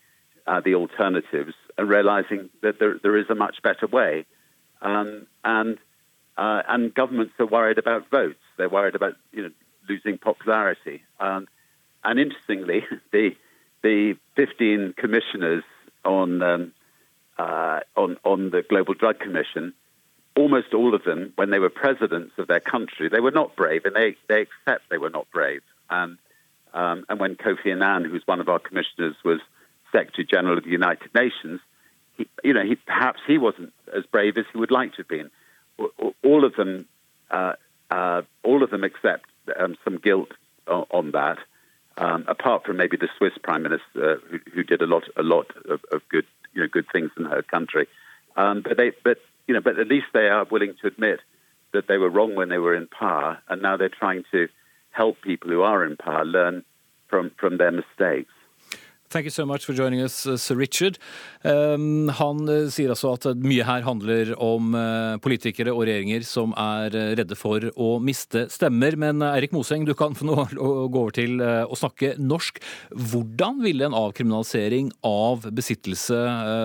uh, the alternatives and realizing that there, there is a much better way. Um, and uh, and governments are worried about votes. They're worried about you know losing popularity. Um, and interestingly, the the 15 commissioners on um, uh, on on the Global Drug Commission, almost all of them, when they were presidents of their country, they were not brave, and they they accept they were not brave. And um, and when Kofi Annan, who's one of our commissioners, was Secretary General of the United Nations, he, you know, he, perhaps he wasn't as brave as he would like to have been all of them, uh, uh, all of them accept um, some guilt on, that. Um, apart from maybe the Swiss Prime Minister, who, who did a lot, a lot of, of, good, you know, good things in her country. Um, but they, but you know, but at least they are willing to admit that they were wrong when they were in power, and now they're trying to help people who are in power learn from, from their mistakes. Thank you so much for joining us, uh, Sir Richard. Um, han uh, sier altså at mye her handler om uh, politikere og regjeringer som er uh, redde for å miste stemmer. Men uh, Eirik Moseng, du kan få nå gå over til uh, å snakke norsk. Hvordan ville en avkriminalisering av besittelse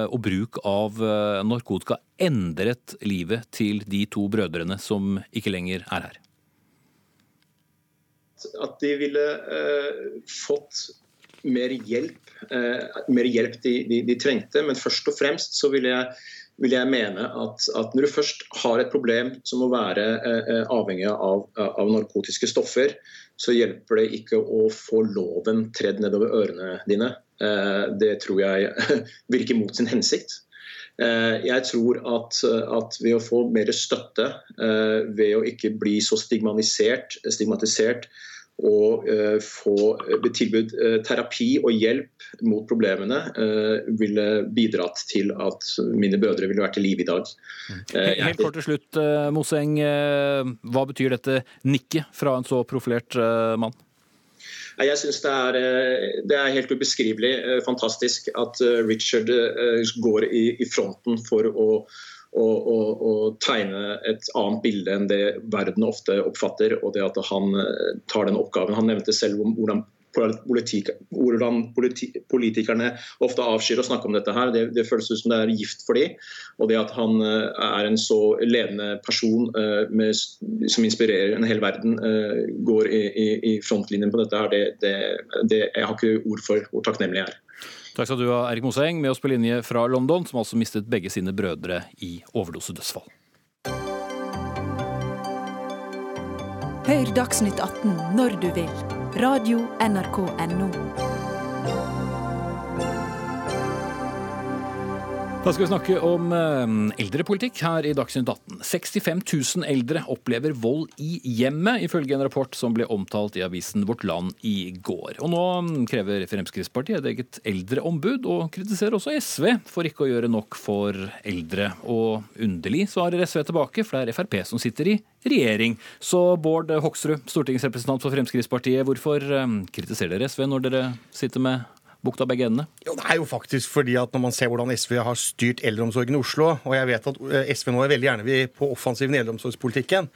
og bruk av narkotika endret livet til de to brødrene som ikke lenger er her? At de ville fått mer hjelp, eh, mer hjelp de, de, de, trengte. Men først og fremst så vil jeg, vil jeg mene at, at, når du først har et problem som må være eh, avhengig av, av, narkotiske stoffer, så hjelper det ikke å få loven tredd nedover ørene dine. Eh, det tror jeg virker mot sin hensikt. Eh, jeg tror at, at, ved å få mer støtte, eh, ved å ikke bli så stigmatisert, stigmatisert og uh, få tilbudt tilbud uh, terapi og hjelp mot problemene ville bidratt til at mine brødre ville vært i live i dag. Helt kort til slutt, Moseng. Hva betyr dette nikket fra en så profilert mann? Jeg syns det, det, er helt ubeskrivelig fantastisk at Richard går i, i fronten for å og, og, og, tegne et annet bilde enn det verden ofte oppfatter. Og det at han eh, tar den oppgaven. Han nevnte selv om hvordan, politik, hvordan politi, politikerne ofte avskyr å snakke om dette her. Det, det, føles ut som det er gift for dem. Og det at han eh, er en så ledende person uh, med, som inspirerer en hel verden, går i, i, i, frontlinjen på dette her, det, det, jeg har ikke ord for hvor takknemlig jeg er. Takk skal du ha, Erik Moseng, med oss på linje fra London, som altså mistet begge sine brødre i overdosedødsfall. Hør Dagsnytt 18 når du vil. Radio NRK Radio.nrk.no. Da skal vi snakke om eh, eldrepolitikk her i Dagsnytt 18. 65 000 eldre opplever vold i hjemmet, ifølge en rapport som ble omtalt i avisen Vårt Land i går. Og nå krever Fremskrittspartiet et eget eldreombud, og kritiserer også SV for ikke å gjøre nok for eldre. Og underlig svarer SV tilbake, for det er Frp som sitter i regjering. Så Bård Hoksrud, stortingsrepresentant for Fremskrittspartiet, hvorfor eh, kritiserer dere SV når dere sitter med bukta begge endene? Jo, Det er jo faktisk fordi at når man ser hvordan SV har styrt eldreomsorgen i Oslo, og jeg vet at eh, SV nå er veldig gjerne på offensiven i eldreomsorgspolitikken,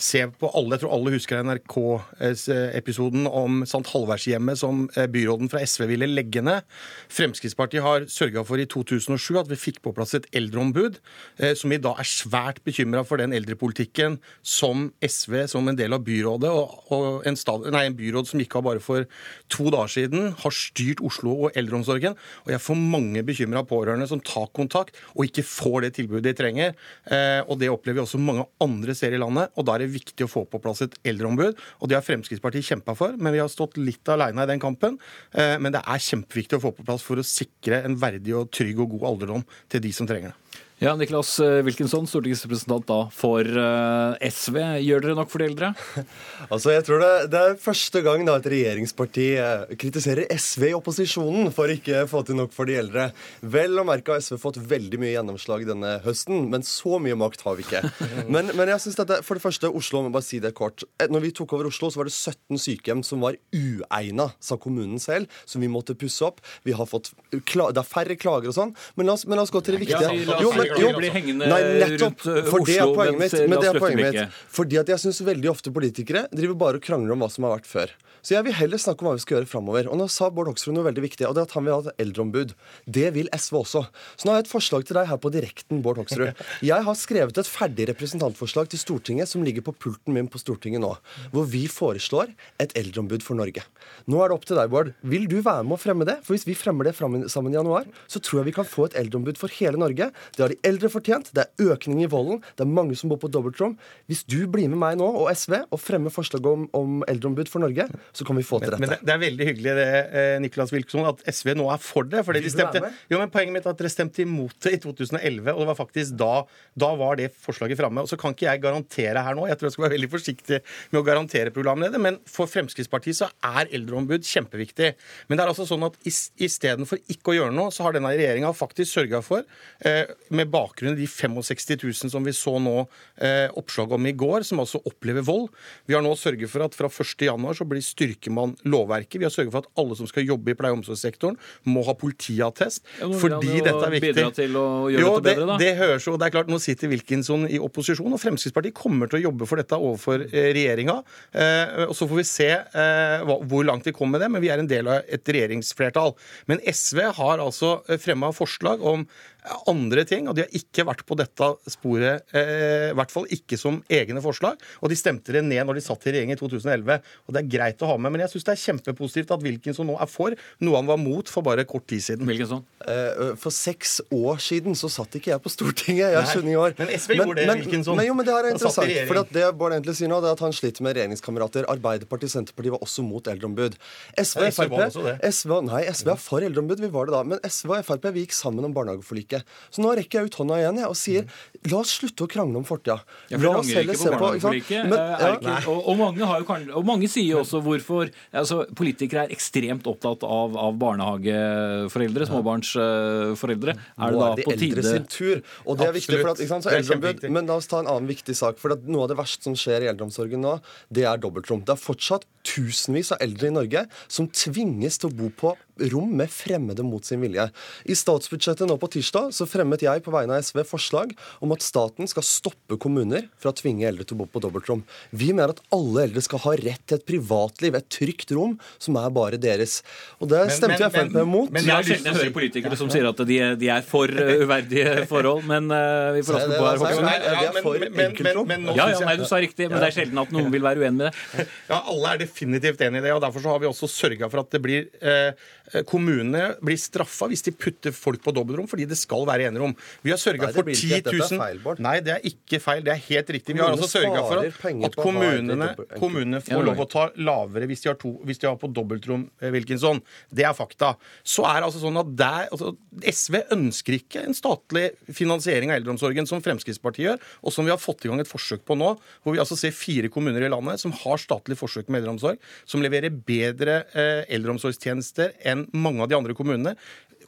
se på alle, jeg tror alle husker NRK-episoden om St. Halvardshjemmet som eh, byråden fra SV ville legge ned. Fremskrittspartiet har sørga for i 2007 at vi fikk på plass et eldreombud, eh, som i dag er svært bekymra for den eldrepolitikken som SV som en del av byrådet, og, en, stad, nei, en byråd som gikk av bare for to dager siden, har styrt Oslo og eldreomsorgen. Og jeg får mange bekymra pårørende som tar kontakt og ikke får det tilbudet de trenger. Eh, og det opplever vi også mange andre steder i landet. Og da er det viktig å få på plass et eldreombud. Og det har Fremskrittspartiet kjempa for, men vi har stått litt aleine i den kampen. Eh, men det er kjempeviktig å få på plass for å sikre en verdig og trygg og god alderdom til de som trenger det. Ja, Niklas eh, Wilkinson, stortingsrepresentant da for eh, SV. Gjør dere nok for de eldre? altså, jeg tror det, det, er første gang da et regjeringsparti eh, kritiserer SV i opposisjonen for ikke å få til nok for de eldre. Vel å merke har SV fått veldig mye gjennomslag denne høsten, men så mye makt har vi ikke. Men, men jeg synes dette, for det første, Oslo, må bare si det kort. Når vi tok over Oslo, så var det 17 sykehjem som var uegna, sa kommunen selv, som vi måtte pusse opp. Vi har fått, det er færre klager og sånn. Men la oss, men la oss gå til det viktige. Jo, men, jo, blir hengende nei, nettopp, rundt for det er poenget mitt. Men det er poenget mitt. Fordi at jeg syns veldig ofte politikere driver bare og krangler om hva som har vært før. Så jeg vil heller snakke om hva vi skal gjøre framover. Og nå sa Bård Hoksrud noe veldig viktig, og det er at han vil ha et eldreombud. Det vil SV også. Så nå har jeg et forslag til deg her på direkten, Bård Hoksrud. Jeg har skrevet et ferdig representantforslag til Stortinget som ligger på pulten min på Stortinget nå, hvor vi foreslår et eldreombud for Norge. Nå er det opp til deg, Bård. Vil du være med å fremme det? For hvis vi fremmer det sammen i januar, så tror jeg vi kan få et eldreombud for hele Norge. Det har de eldre fortjent. Det er økning i volden. Det er mange som bor på dobbeltrom. Hvis du blir med meg nå og SV og fremmer forslag om, om eldreombud for Norge, så kan vi få til dette. Men, men det, er veldig hyggelig det, eh, Nicolas Wilkson, at SV nå er for det. fordi de stemte, jo, men Poenget mitt er at dere stemte imot det i 2011, og det var faktisk da, da var det forslaget framme. Og så kan ikke jeg garantere her nå, jeg tror jeg skal være veldig forsiktig med å garantere programleder, men for Fremskrittspartiet så er eldreombud kjempeviktig. Men det er altså sånn at istedenfor ikke å gjøre noe, så har denne regjeringa faktisk sørga for, eh, med bakgrunn i de 65 000 som vi så nå eh, oppslag om i går, som altså opplever vold. Vi har nå sørget for at fra 1.1 så blir styrker man lovverket. Vi har sørget for at alle som skal jobbe i pleie- og omsorgssektoren, må ha politiattest. Ja, fordi dette er viktig. Til å gjøre jo, dette bedre, da? Det, det høres jo, det er klart, Nå sitter Wilkinson i opposisjon, og Fremskrittspartiet kommer til å jobbe for dette overfor eh, regjeringa. Eh, og Så får vi se eh, hva, hvor langt vi kommer med det, men vi er en del av et regjeringsflertall. Men SV har altså fremma forslag om andre ting, og de har ikke vært på dette sporet, eh, i hvert fall ikke som egne forslag. Og de stemte det ned når de satt i regjering i 2011. Og det er greit å ha med, men jeg syns det er kjempepositivt at Wilkinson nå er for noe han var mot for bare kort tid siden. Wilkinson? Eh, for seks år siden så satt ikke jeg på Stortinget. Jeg er 29 år. Men SV gjorde det, Wilkinson. Men, jo, men det her er interessant. For at det Bård egentlig sier nå, det er at han sliter med regjeringskamerater. Arbeiderpartiet og Senterpartiet var også mot eldreombud. SV og SV Frp. SV, Nei, SV er for eldreombud. Vi var det da. Men SV og Frp vi gikk sammen om barnehageforliket. Så nå rekker jeg ut hånda igjen jeg, og sier la oss slutte å krangle om fortida. Ja, La oss heller se på på ikke sant? barnehageforliket. Men, eh, ja. og, og, mange har og mange sier jo også hvorfor altså, Politikere er ekstremt opptatt av, av barnehageforeldre, småbarnsforeldre. Er det Nå da er det på eldre tide sin tur. Og det er viktig, for at, ikke sant, så eldreombud. Men la oss ta en annen viktig sak. For at Noe av det verste som skjer i eldreomsorgen nå, det er dobbeltrom. Det er fortsatt tusenvis av eldre i Norge som tvinges til å bo på rom med fremmede mot sin vilje. I statsbudsjettet nå på tirsdag så fremmet jeg på vegne av SV forslag om at staten skal stoppe kommuner fra å tvinge eldre til å bo på dobbeltrom. Vi mener at alle eldre skal ha rett til et privatliv, et trygt rom som er bare deres. Og det stemte men- jeg Frp mot. men Det jeg har lyst sjelden til å hører politikere som sier at de er, de er for uh, uverdige forhold, men uh, vi får Se også på her, nei, vi er for men- men- men Ja, ja, nei, du sa riktig, men det er sjelden at noen vil være uenig med det. Ja, Alle er definitivt enig i det, og derfor så har vi også sørga for at det blir eh, kommunene blir straffa hvis de putter folk på dobbeltrom, fordi det skal være enerom. Vi har sørga for 10 000 Dette 000 er feil, Bård. Nei, det er ikke feil. Det er helt riktig. Vi har altså sørga for at, at kommunene, kommunene får lov å ta lavere hvis de har, to, hvis de har på dobbeltrom, eh, Wilkinson. Det er fakta. Så er det altså sånn at der, altså, SV ønsker ikke en statlig finansiering av eldreomsorgen, som Fremskrittspartiet gjør, og som vi har fått i gang et forsøk på nå, hvor vi altså ser fire kommuner i landet som har statlig forsøk med eldreomsorg, som leverer bedre eh, eldreomsorgstjenester enn mange av de andre kommunene.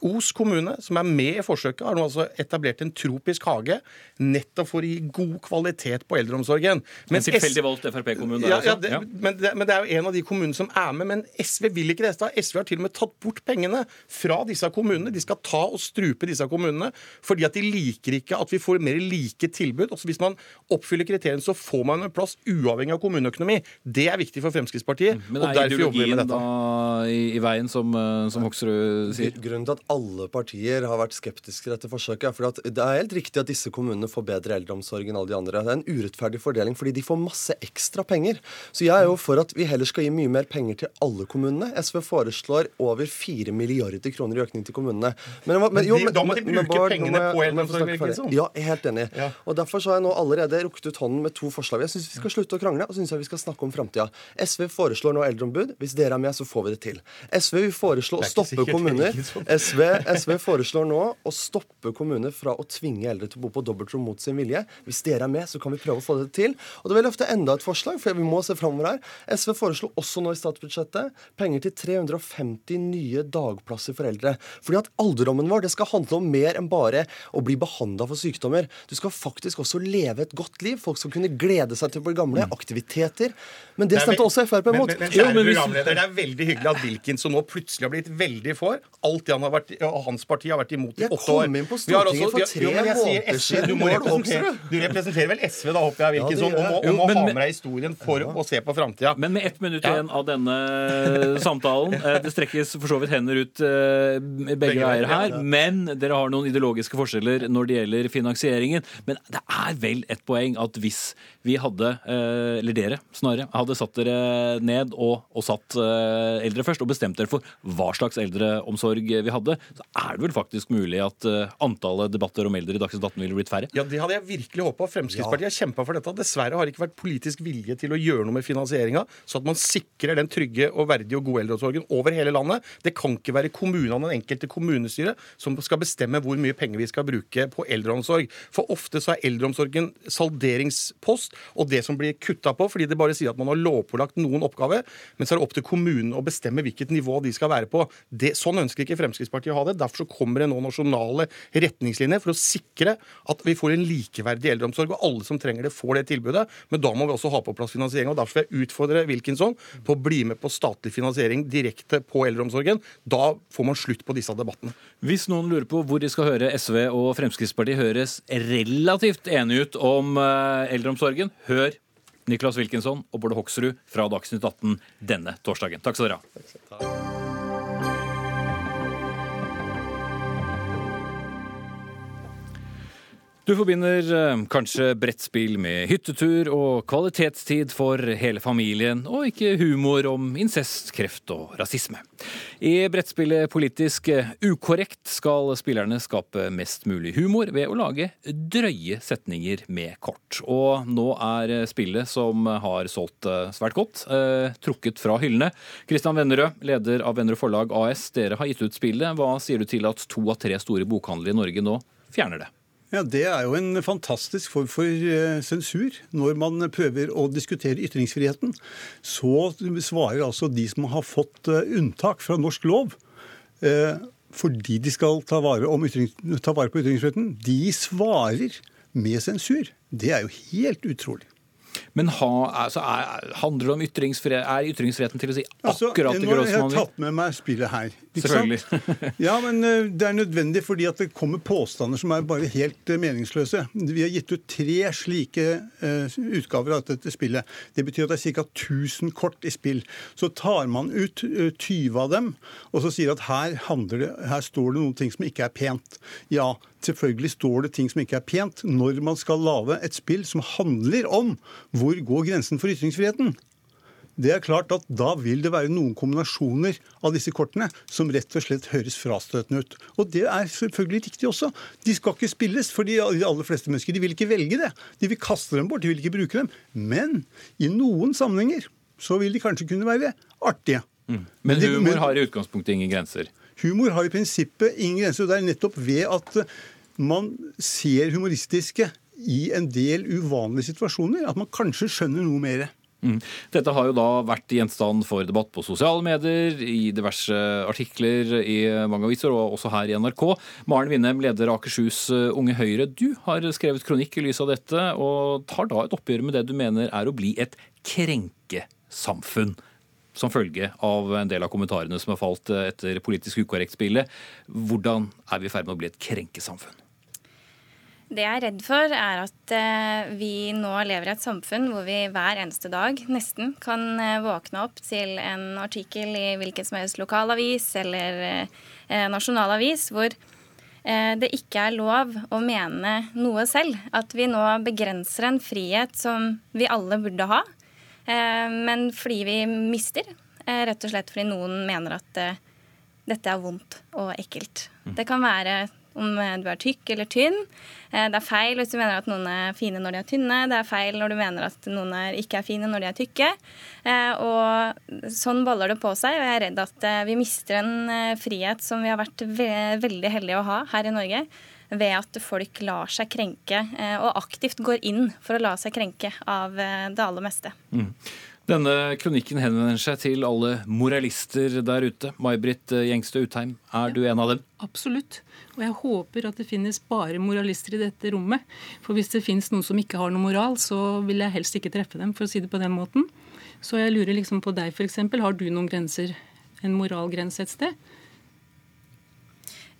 Os kommune, som er med i forsøket, har nå altså etablert en tropisk hage nettopp for å gi god kvalitet på eldreomsorgen. En tilfeldig valgt Frp-kommune der ja, ja, det, Ja. Men, det, men det er jo en av de kommunene som er med. Men SV vil ikke det. SV har til og med tatt bort pengene fra disse kommunene. De skal ta og strupe disse kommunene fordi at de liker ikke at vi får mer like tilbud. Også Hvis man oppfyller kriteriene, så får man en plass uavhengig av kommuneøkonomi. Det er viktig for Fremskrittspartiet. Men og er derfor jobber vi ideologien med da dette. i, i veien, som, uh, som Hoksrud sier? Grunnen til at alle partier har vært skeptiske til dette forsøket, For det er helt riktig at disse kommunene får bedre eldreomsorg enn alle de andre. Det er en urettferdig fordeling fordi de får masse ekstra penger. Så jeg er jo for at vi heller skal gi mye mer penger til alle kommunene. SV foreslår over 4 milliarder kroner i økning til kommunene. Men, men, Men jo, de- da må de bruke Bård, pengene jeg- på eldreomsorg. Ja, jeg er helt enig. Ja. Og Derfor så har jeg nå allerede rukket ut hånden med to forslag. Jeg syns vi skal slutte å krangle, og synes syns jeg vi skal snakke om framtida. SV foreslår nå eldreombud. Hvis dere er med, så får vi det til. SV vil foreslå å stoppe kommuner. Wilkinson. SV, SV foreslår nå å stoppe kommuner fra å tvinge eldre til å bo på dobbeltrom mot sin vilje. Hvis dere er med, så kan vi prøve å få det til. Og det vil løfte enda et forslag, for vi må se framover her. SV foreslo også nå i statsbudsjettet penger til 350 nye dagplasser for eldre. Fordi at alderdommen vår det skal handle om mer enn bare å bli behandla for sykdommer. Du skal faktisk også leve et godt liv. Folk skal kunne glede seg til å bli gamle. Aktiviteter. Men det stemte også Frp men, mot. men, men, men, kjære programleder, Det er veldig hyggelig at Wilkinson nå plutselig har blitt veldig for alt det han har vært, og hans parti har vært imot i Jeg åtte kom år. inn på Vi har Stortinget også- for tre jeg måneder siden, Du, må Bård representere, Hoksrud. du representerer vel SV, da, håper jeg, Wilkinson, ja, jeg. og må ha med deg historien for å se på framtida. Men med ett minutt igjen av denne samtalen. eh, Det strekkes for så vidt hender ut eh, begge Begge veier her. ja. Men dere har noen ideologiske forskjeller når det gjelder finansieringen. Men det er vel et poeng at hvis vi hadde, eh, eller dere snarere, hadde satt dere ned og, og satt eh, eldre først, og bestemt dere for hva slags eldreomsorg vi hadde, så er det vel faktisk mulig at eh, antallet debatter om eldre i Dagsnytt 18 ville blitt færre? Ja, Det hadde jeg virkelig håpa. Fremskrittspartiet har kjempa for dette. Dessverre har det ikke vært politisk vilje til å gjøre noe med finansieringa, så at man sikrer den trygge og verdige og gode eldreomsorgen over hele landet. Det kan ikke være kommunene og den enkelte kommunestyre som skal bestemme hvor mye penger vi skal bruke på eldreomsorg. For ofte så er eldreomsorgen salderingspost og det som blir kutta på, fordi det bare sier at man har lovpålagt noen oppgaver, men så er det opp til kommunen å bestemme hvilket nivå de skal være på. Det, sånn ønsker ikke Fremskrittspartiet Fremskrittspartiet ha det. Derfor så kommer det nå nasjonale retningslinjer for å sikre at vi får en likeverdig eldreomsorg, og alle som trenger det, får det tilbudet. Men da må vi også ha på plass finansiering. og Derfor vil jeg utfordre Wilkinson på å bli med på statlig finansiering direkte på eldreomsorgen. Da får man slutt på disse debattene. Hvis noen lurer på hvor de skal høre SV og Fremskrittspartiet høres relativt enige ut om eh, eldreomsorgen, hør Niklas Wilkinson og Bård Hoksrud fra Dagsnytt 18 denne torsdagen. Takk skal dere ha. Du forbinder eh, kanskje brettspill med hyttetur og kvalitetstid for hele familien, og ikke humor om incest, kreft og rasisme. I brettspillet Politisk ukorrekt skal spillerne skape mest mulig humor ved å lage drøye setninger med kort. Og nå er spillet, som har solgt eh, svært godt, eh, trukket fra hyllene. Kristian Vennerød, leder av Vennerød Forlag AS, dere har gitt ut spillet. Hva sier du til at to av tre store bokhandlere i Norge nå fjerner det? Ja, Det er jo en fantastisk form for eh, sensur. Når man prøver å diskutere ytringsfriheten, så svarer altså de som har fått eh, unntak fra norsk lov, eh, fordi de skal ta vare, ta vare på ytringsfriheten, de svarer med sensur. Det er jo helt utrolig. Men ha, altså, er, handler det om ytringsfrihet, er ytringsfriheten til å si altså, akkurat det groveste man vil? Jeg har tatt med meg spillet her. Selvfølgelig. ja, men uh, det er nødvendig fordi at det kommer påstander som er bare helt uh, meningsløse. Vi har gitt ut tre slike uh, utgaver av dette spillet. Det betyr at det er ca. 1000 kort i spill. Så tar man ut 20 av dem, og så sier at her, det, her står det noen ting som ikke er pent. Ja, Selvfølgelig står det ting som ikke er pent når man skal lage et spill som handler om hvor går grensen for ytringsfriheten. Det er klart at Da vil det være noen kombinasjoner av disse kortene som rett og slett høres frastøtende ut. Og Det er selvfølgelig riktig også. De skal ikke spilles, for de aller fleste mennesker de vil ikke velge det. De vil kaste dem bort, de vil ikke bruke dem. Men i noen sammenhenger så vil de kanskje kunne være artige. Mm. Men humor har i utgangspunktet ingen grenser? Humor har i prinsippet ingen grenser. og Det er nettopp ved at man ser humoristiske i en del uvanlige situasjoner. At man kanskje skjønner noe mer. Mm. Dette har jo da vært gjenstand for debatt på sosiale medier, i diverse artikler i mange aviser, og også her i NRK. Maren Winnem, leder Akershus Unge Høyre, du har skrevet kronikk i lys av dette, og tar da et oppgjør med det du mener er å bli et krenkesamfunn. Som følge av en del av kommentarene som har falt etter politisk ukorrekt-spillet. Hvordan er vi i ferd med å bli et krenkesamfunn? Det jeg er redd for, er at eh, vi nå lever i et samfunn hvor vi hver eneste dag nesten kan eh, våkne opp til en artikkel i hvilken som helst lokalavis eller eh, nasjonalavis hvor det ikke er lov å mene noe selv. At vi nå begrenser en frihet som vi alle burde ha, men fordi vi mister. Rett og slett fordi noen mener at dette er vondt og ekkelt. Mm. Det kan være om eh, du er tykk eller tynn. Eh, det er feil hvis du mener at noen er fine når de er tynne. Det er feil når du mener at noen er, ikke er fine når de er tykke. Eh, og sånn baller det på seg, og jeg er redd at vi mister en frihet som vi har vært veldig heldige å ha her i Norge ved at folk lar seg krenke, og aktivt går inn for å la seg krenke av det aller meste. Mm. Denne kronikken henvender seg til alle moralister der ute. May-Britt Gjengstø Utheim, er du en av dem? Absolutt. Og jeg håper at det finnes bare moralister i dette rommet. For hvis det finnes noen som ikke har noe moral, så vil jeg helst ikke treffe dem, for å si det på den måten. Så jeg lurer liksom på deg, f.eks. Har du noen grenser, en moralgrense et sted?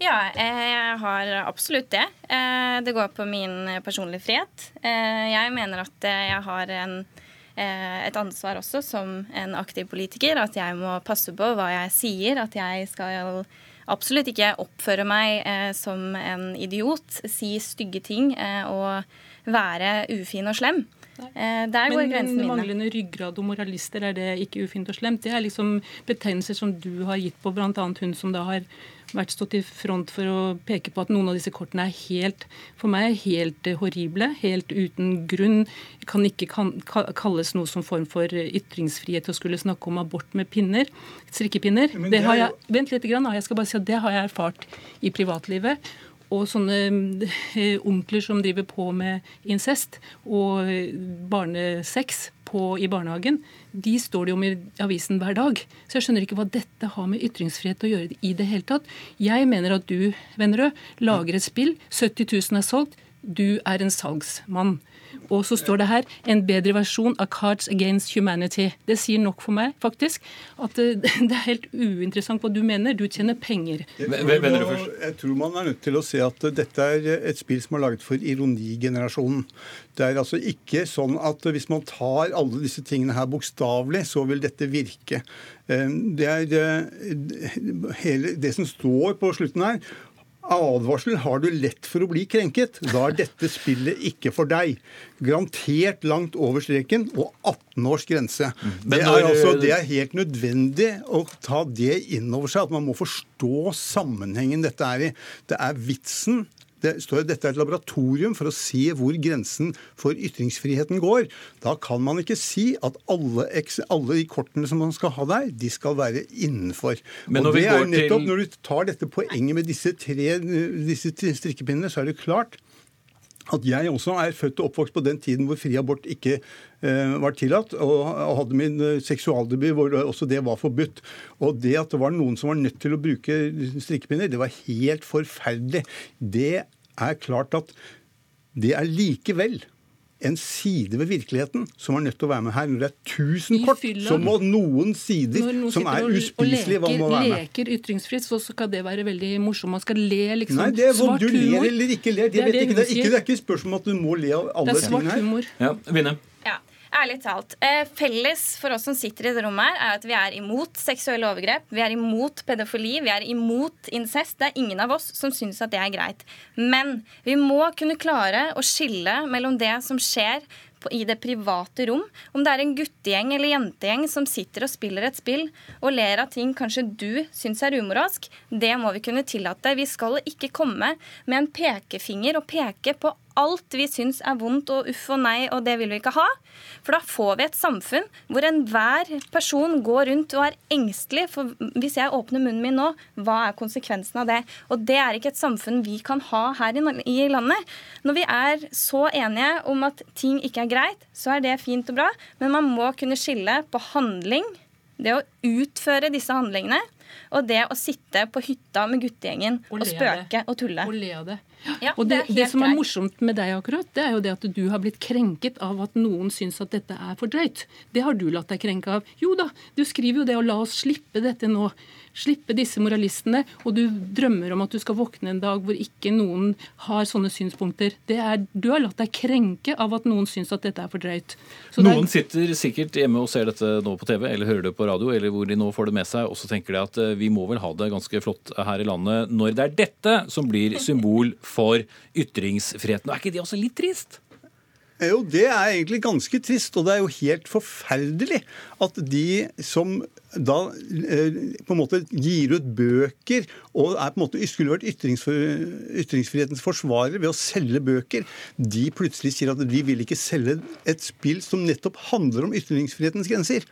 Ja, jeg har absolutt det. Eh, det går på min personlige frihet. Eh, jeg mener at jeg har en Eh, et ansvar også som en aktiv politiker. At jeg må passe på hva jeg sier. At jeg skal absolutt ikke oppføre meg eh, som en idiot, si stygge ting eh, og være ufin og slem. Eh, der går grensene mine. Men manglende ryggrad og moralister, er det ikke ufint og slemt? Det er liksom betegnelser som du har gitt på bl.a. hun som da har vært stått i front for å peke på at noen av disse kortene er helt, for meg helt horrible, helt uten grunn. Kan ikke kan, kalles noe som form for ytringsfrihet å skulle snakke om abort med pinner, strikkepinner. Det, det har jeg, vent litt, jeg skal bare si at det har jeg erfart i privatlivet og sånne eh, onkler som driver på med incest og barnesex på i barnehagen, de står det om i avisen hver dag. Så jeg skjønner ikke hva dette har med ytringsfrihet å gjøre i det hele tatt. Jeg mener at du, Vennerød, lager et spill. 70 000 er solgt. Du er en salgsmann. Og så står det her 'en bedre versjon av Cards Against Humanity'. Det sier nok for meg, faktisk. At det, det er helt uinteressant hva du mener. Du tjener penger. Jeg tror, jeg tror man er nødt til å se at dette er et spill som er laget for ironigenerasjonen. Det er altså ikke sånn at hvis man tar alle disse tingene her bokstavelig, så vil dette virke. Det er hele, det som står på slutten her, Advarsel har du lett for å bli krenket. Da er dette spillet ikke for deg. Garantert langt over streken og 18 års grense. Mm. Det er, altså, det er helt nødvendig å ta det inn over seg, at man må forstå sammenhengen dette er i. Det er vitsen det står at dette er et laboratorium for å se hvor grensen for ytringsfriheten går. Da kan man ikke si at alle, alle de kortene som man skal ha der, de skal være innenfor. Men og det er nettopp, til... Når du tar dette poenget med disse tre disse strikkepinnene, så er det klart at jeg også er født og oppvokst på den tiden hvor fri abort ikke eh, var tillatt, og, hadde min eh, seksualdebut hvor også det var forbudt. Og det at det var noen som var nødt til å bruke strikkepinner, det var helt forferdelig. Det er klart at det er likevel en side ved virkeligheten som er nødt til å være med her. Når det er 1000 kort, så må noen sider noen som er uspiselige, og må være med. leker ytringsfritt, så skal det være veldig morsomt. Man skal le liksom Nei, det er hva du ler eller ikke ler. Det, det, er det, ikke, det, er ikke, det er ikke spørsmål om at du må le av alle tingene her. Det er svart humor. Ja, Vinne. Ærlig talt. Eh, felles for oss som sitter i det rommet her, er at vi er imot seksuelle overgrep. Vi er imot pedofili. Vi er imot incest. Det er ingen av oss som syns at det er greit. Men vi må kunne klare å skille mellom det som skjer i det private rom. Om det er en guttegjeng eller jentegjeng som sitter og spiller et spill og ler av ting kanskje du syns er umoralsk, det må vi kunne tillate. Vi skal ikke komme med en pekefinger og peke på alt vi syns er vondt og uff og nei, og det vil vi ikke ha. For da får vi et samfunn hvor enhver person går rundt og er engstelig. For hvis jeg åpner munnen min nå, hva er konsekvensen av det? Og det er ikke et samfunn vi kan ha her i landet. Når vi er så enige om at ting ikke er greit, så er det fint og bra, men man må kunne skille på handling, det å utføre disse handlingene, og det å sitte på hytta med guttegjengen og, og spøke og tulle. Og le av det. Ja, og det, det, det som er morsomt med deg akkurat, det er jo det at du har blitt krenket av at noen syns at dette er for drøyt. Det har du latt deg krenke av. Jo da, du skriver jo det, og la oss slippe dette nå. Slippe disse moralistene. Og du drømmer om at du skal våkne en dag hvor ikke noen har sånne synspunkter. Er, du har latt deg krenke av at noen syns at dette er for drøyt. Så noen er, sitter sikkert hjemme og ser dette nå på TV, eller hører det på radio, eller hvor de nå får det med seg, og så tenker de at eh, vi må vel ha det ganske flott her i landet når det er dette som blir symbol for ytringsfriheten. Er ikke det også litt trist? Jo, det er egentlig ganske trist, og det er jo helt forferdelig at de som da eh, på en måte gir ut bøker og er på en måte skulle vært ytringsfrihetens forsvarer ved å selge bøker, de plutselig sier at de vil ikke selge et spill som nettopp handler om ytringsfrihetens grenser.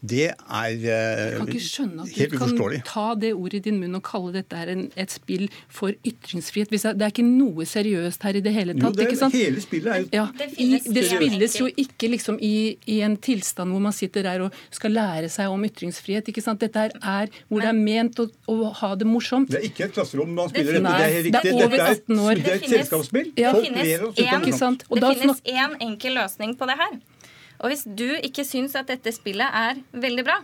Det er eh, helt uforståelig. Jeg kan ikke skjønne at du kan ta det ordet i din munn og kalle dette en, et spill for ytringsfrihet. Det er ikke noe seriøst her i det hele tatt. Jo, det er, ikke sant? Hele spillet er jo ja, det, i, det spilles jo ikke liksom i, i, en tilstand hvor man sitter der og skal lære seg om ytringsfrihet. Ikke sant? Dette er hvor det er ment å, å ha det morsomt. Det er ikke et klasserom man spiller dette. Det er riktig. Det er over 18 år. Det er et selskapsspill. Ja. Det finnes én enkel løsning på det her. Og hvis du ikke syns at dette spillet er veldig bra,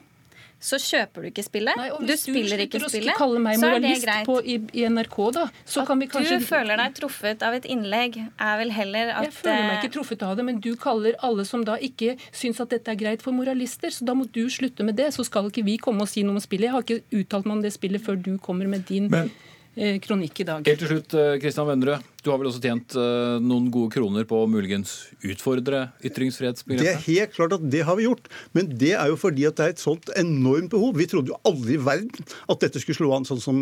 så kjøper du ikke spillet. Nei, du spiller ikke spillet, så er det greit. På, i, i NRK, da, så at kan vi kanskje... du føler deg truffet av et innlegg, er vel heller at Jeg føler meg ikke truffet av det, men du kaller alle som da ikke syns at dette er greit, for moralister. Så da må du slutte med det. Så skal ikke vi komme og si noe om spillet. Jeg har ikke uttalt meg om det spillet før du kommer med din men, Eh, kronikk i dag. Helt til slutt, Kristian eh, Vennerød. Du har vel også tjent eh, noen gode kroner på å muligens utfordre ytringsfrihetsbegrepet? Det er helt klart at det har vi gjort. Men det er jo fordi at det er et sånt enormt behov. Vi trodde jo aldri i verden at dette skulle slå an sånn som,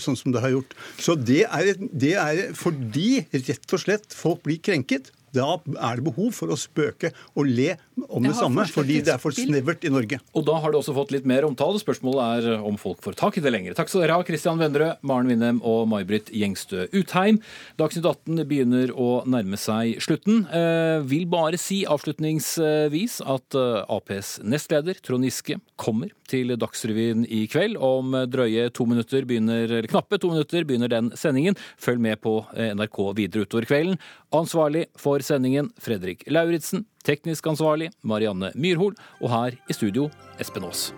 sånn som det har gjort. Så det er, det er fordi rett og slett folk blir krenket. Da er det behov for å spøke og le om det, samme, fordi det er for snevert i Norge. Og da har det også fått litt mer omtale. Spørsmålet er om folk får tak i det lenger. Takk skal dere ha, Christian Vennerød, Maren Winnem og May-Britt Gjengstø Utheim. Dagsnytt 18 begynner å nærme seg slutten. Eh, vil bare si avslutningsvis at eh, Aps nestleder Trond Giske kommer til Dagsrevyen i kveld. Om drøye to minutter begynner, eller knappe to minutter begynner den sendingen. Følg med på eh, NRK videre utover kvelden. Ansvarlig for sendingen Fredrik Lauritzen, teknisk ansvarlig Marianne Myrhol, og her i studio Espen Aas.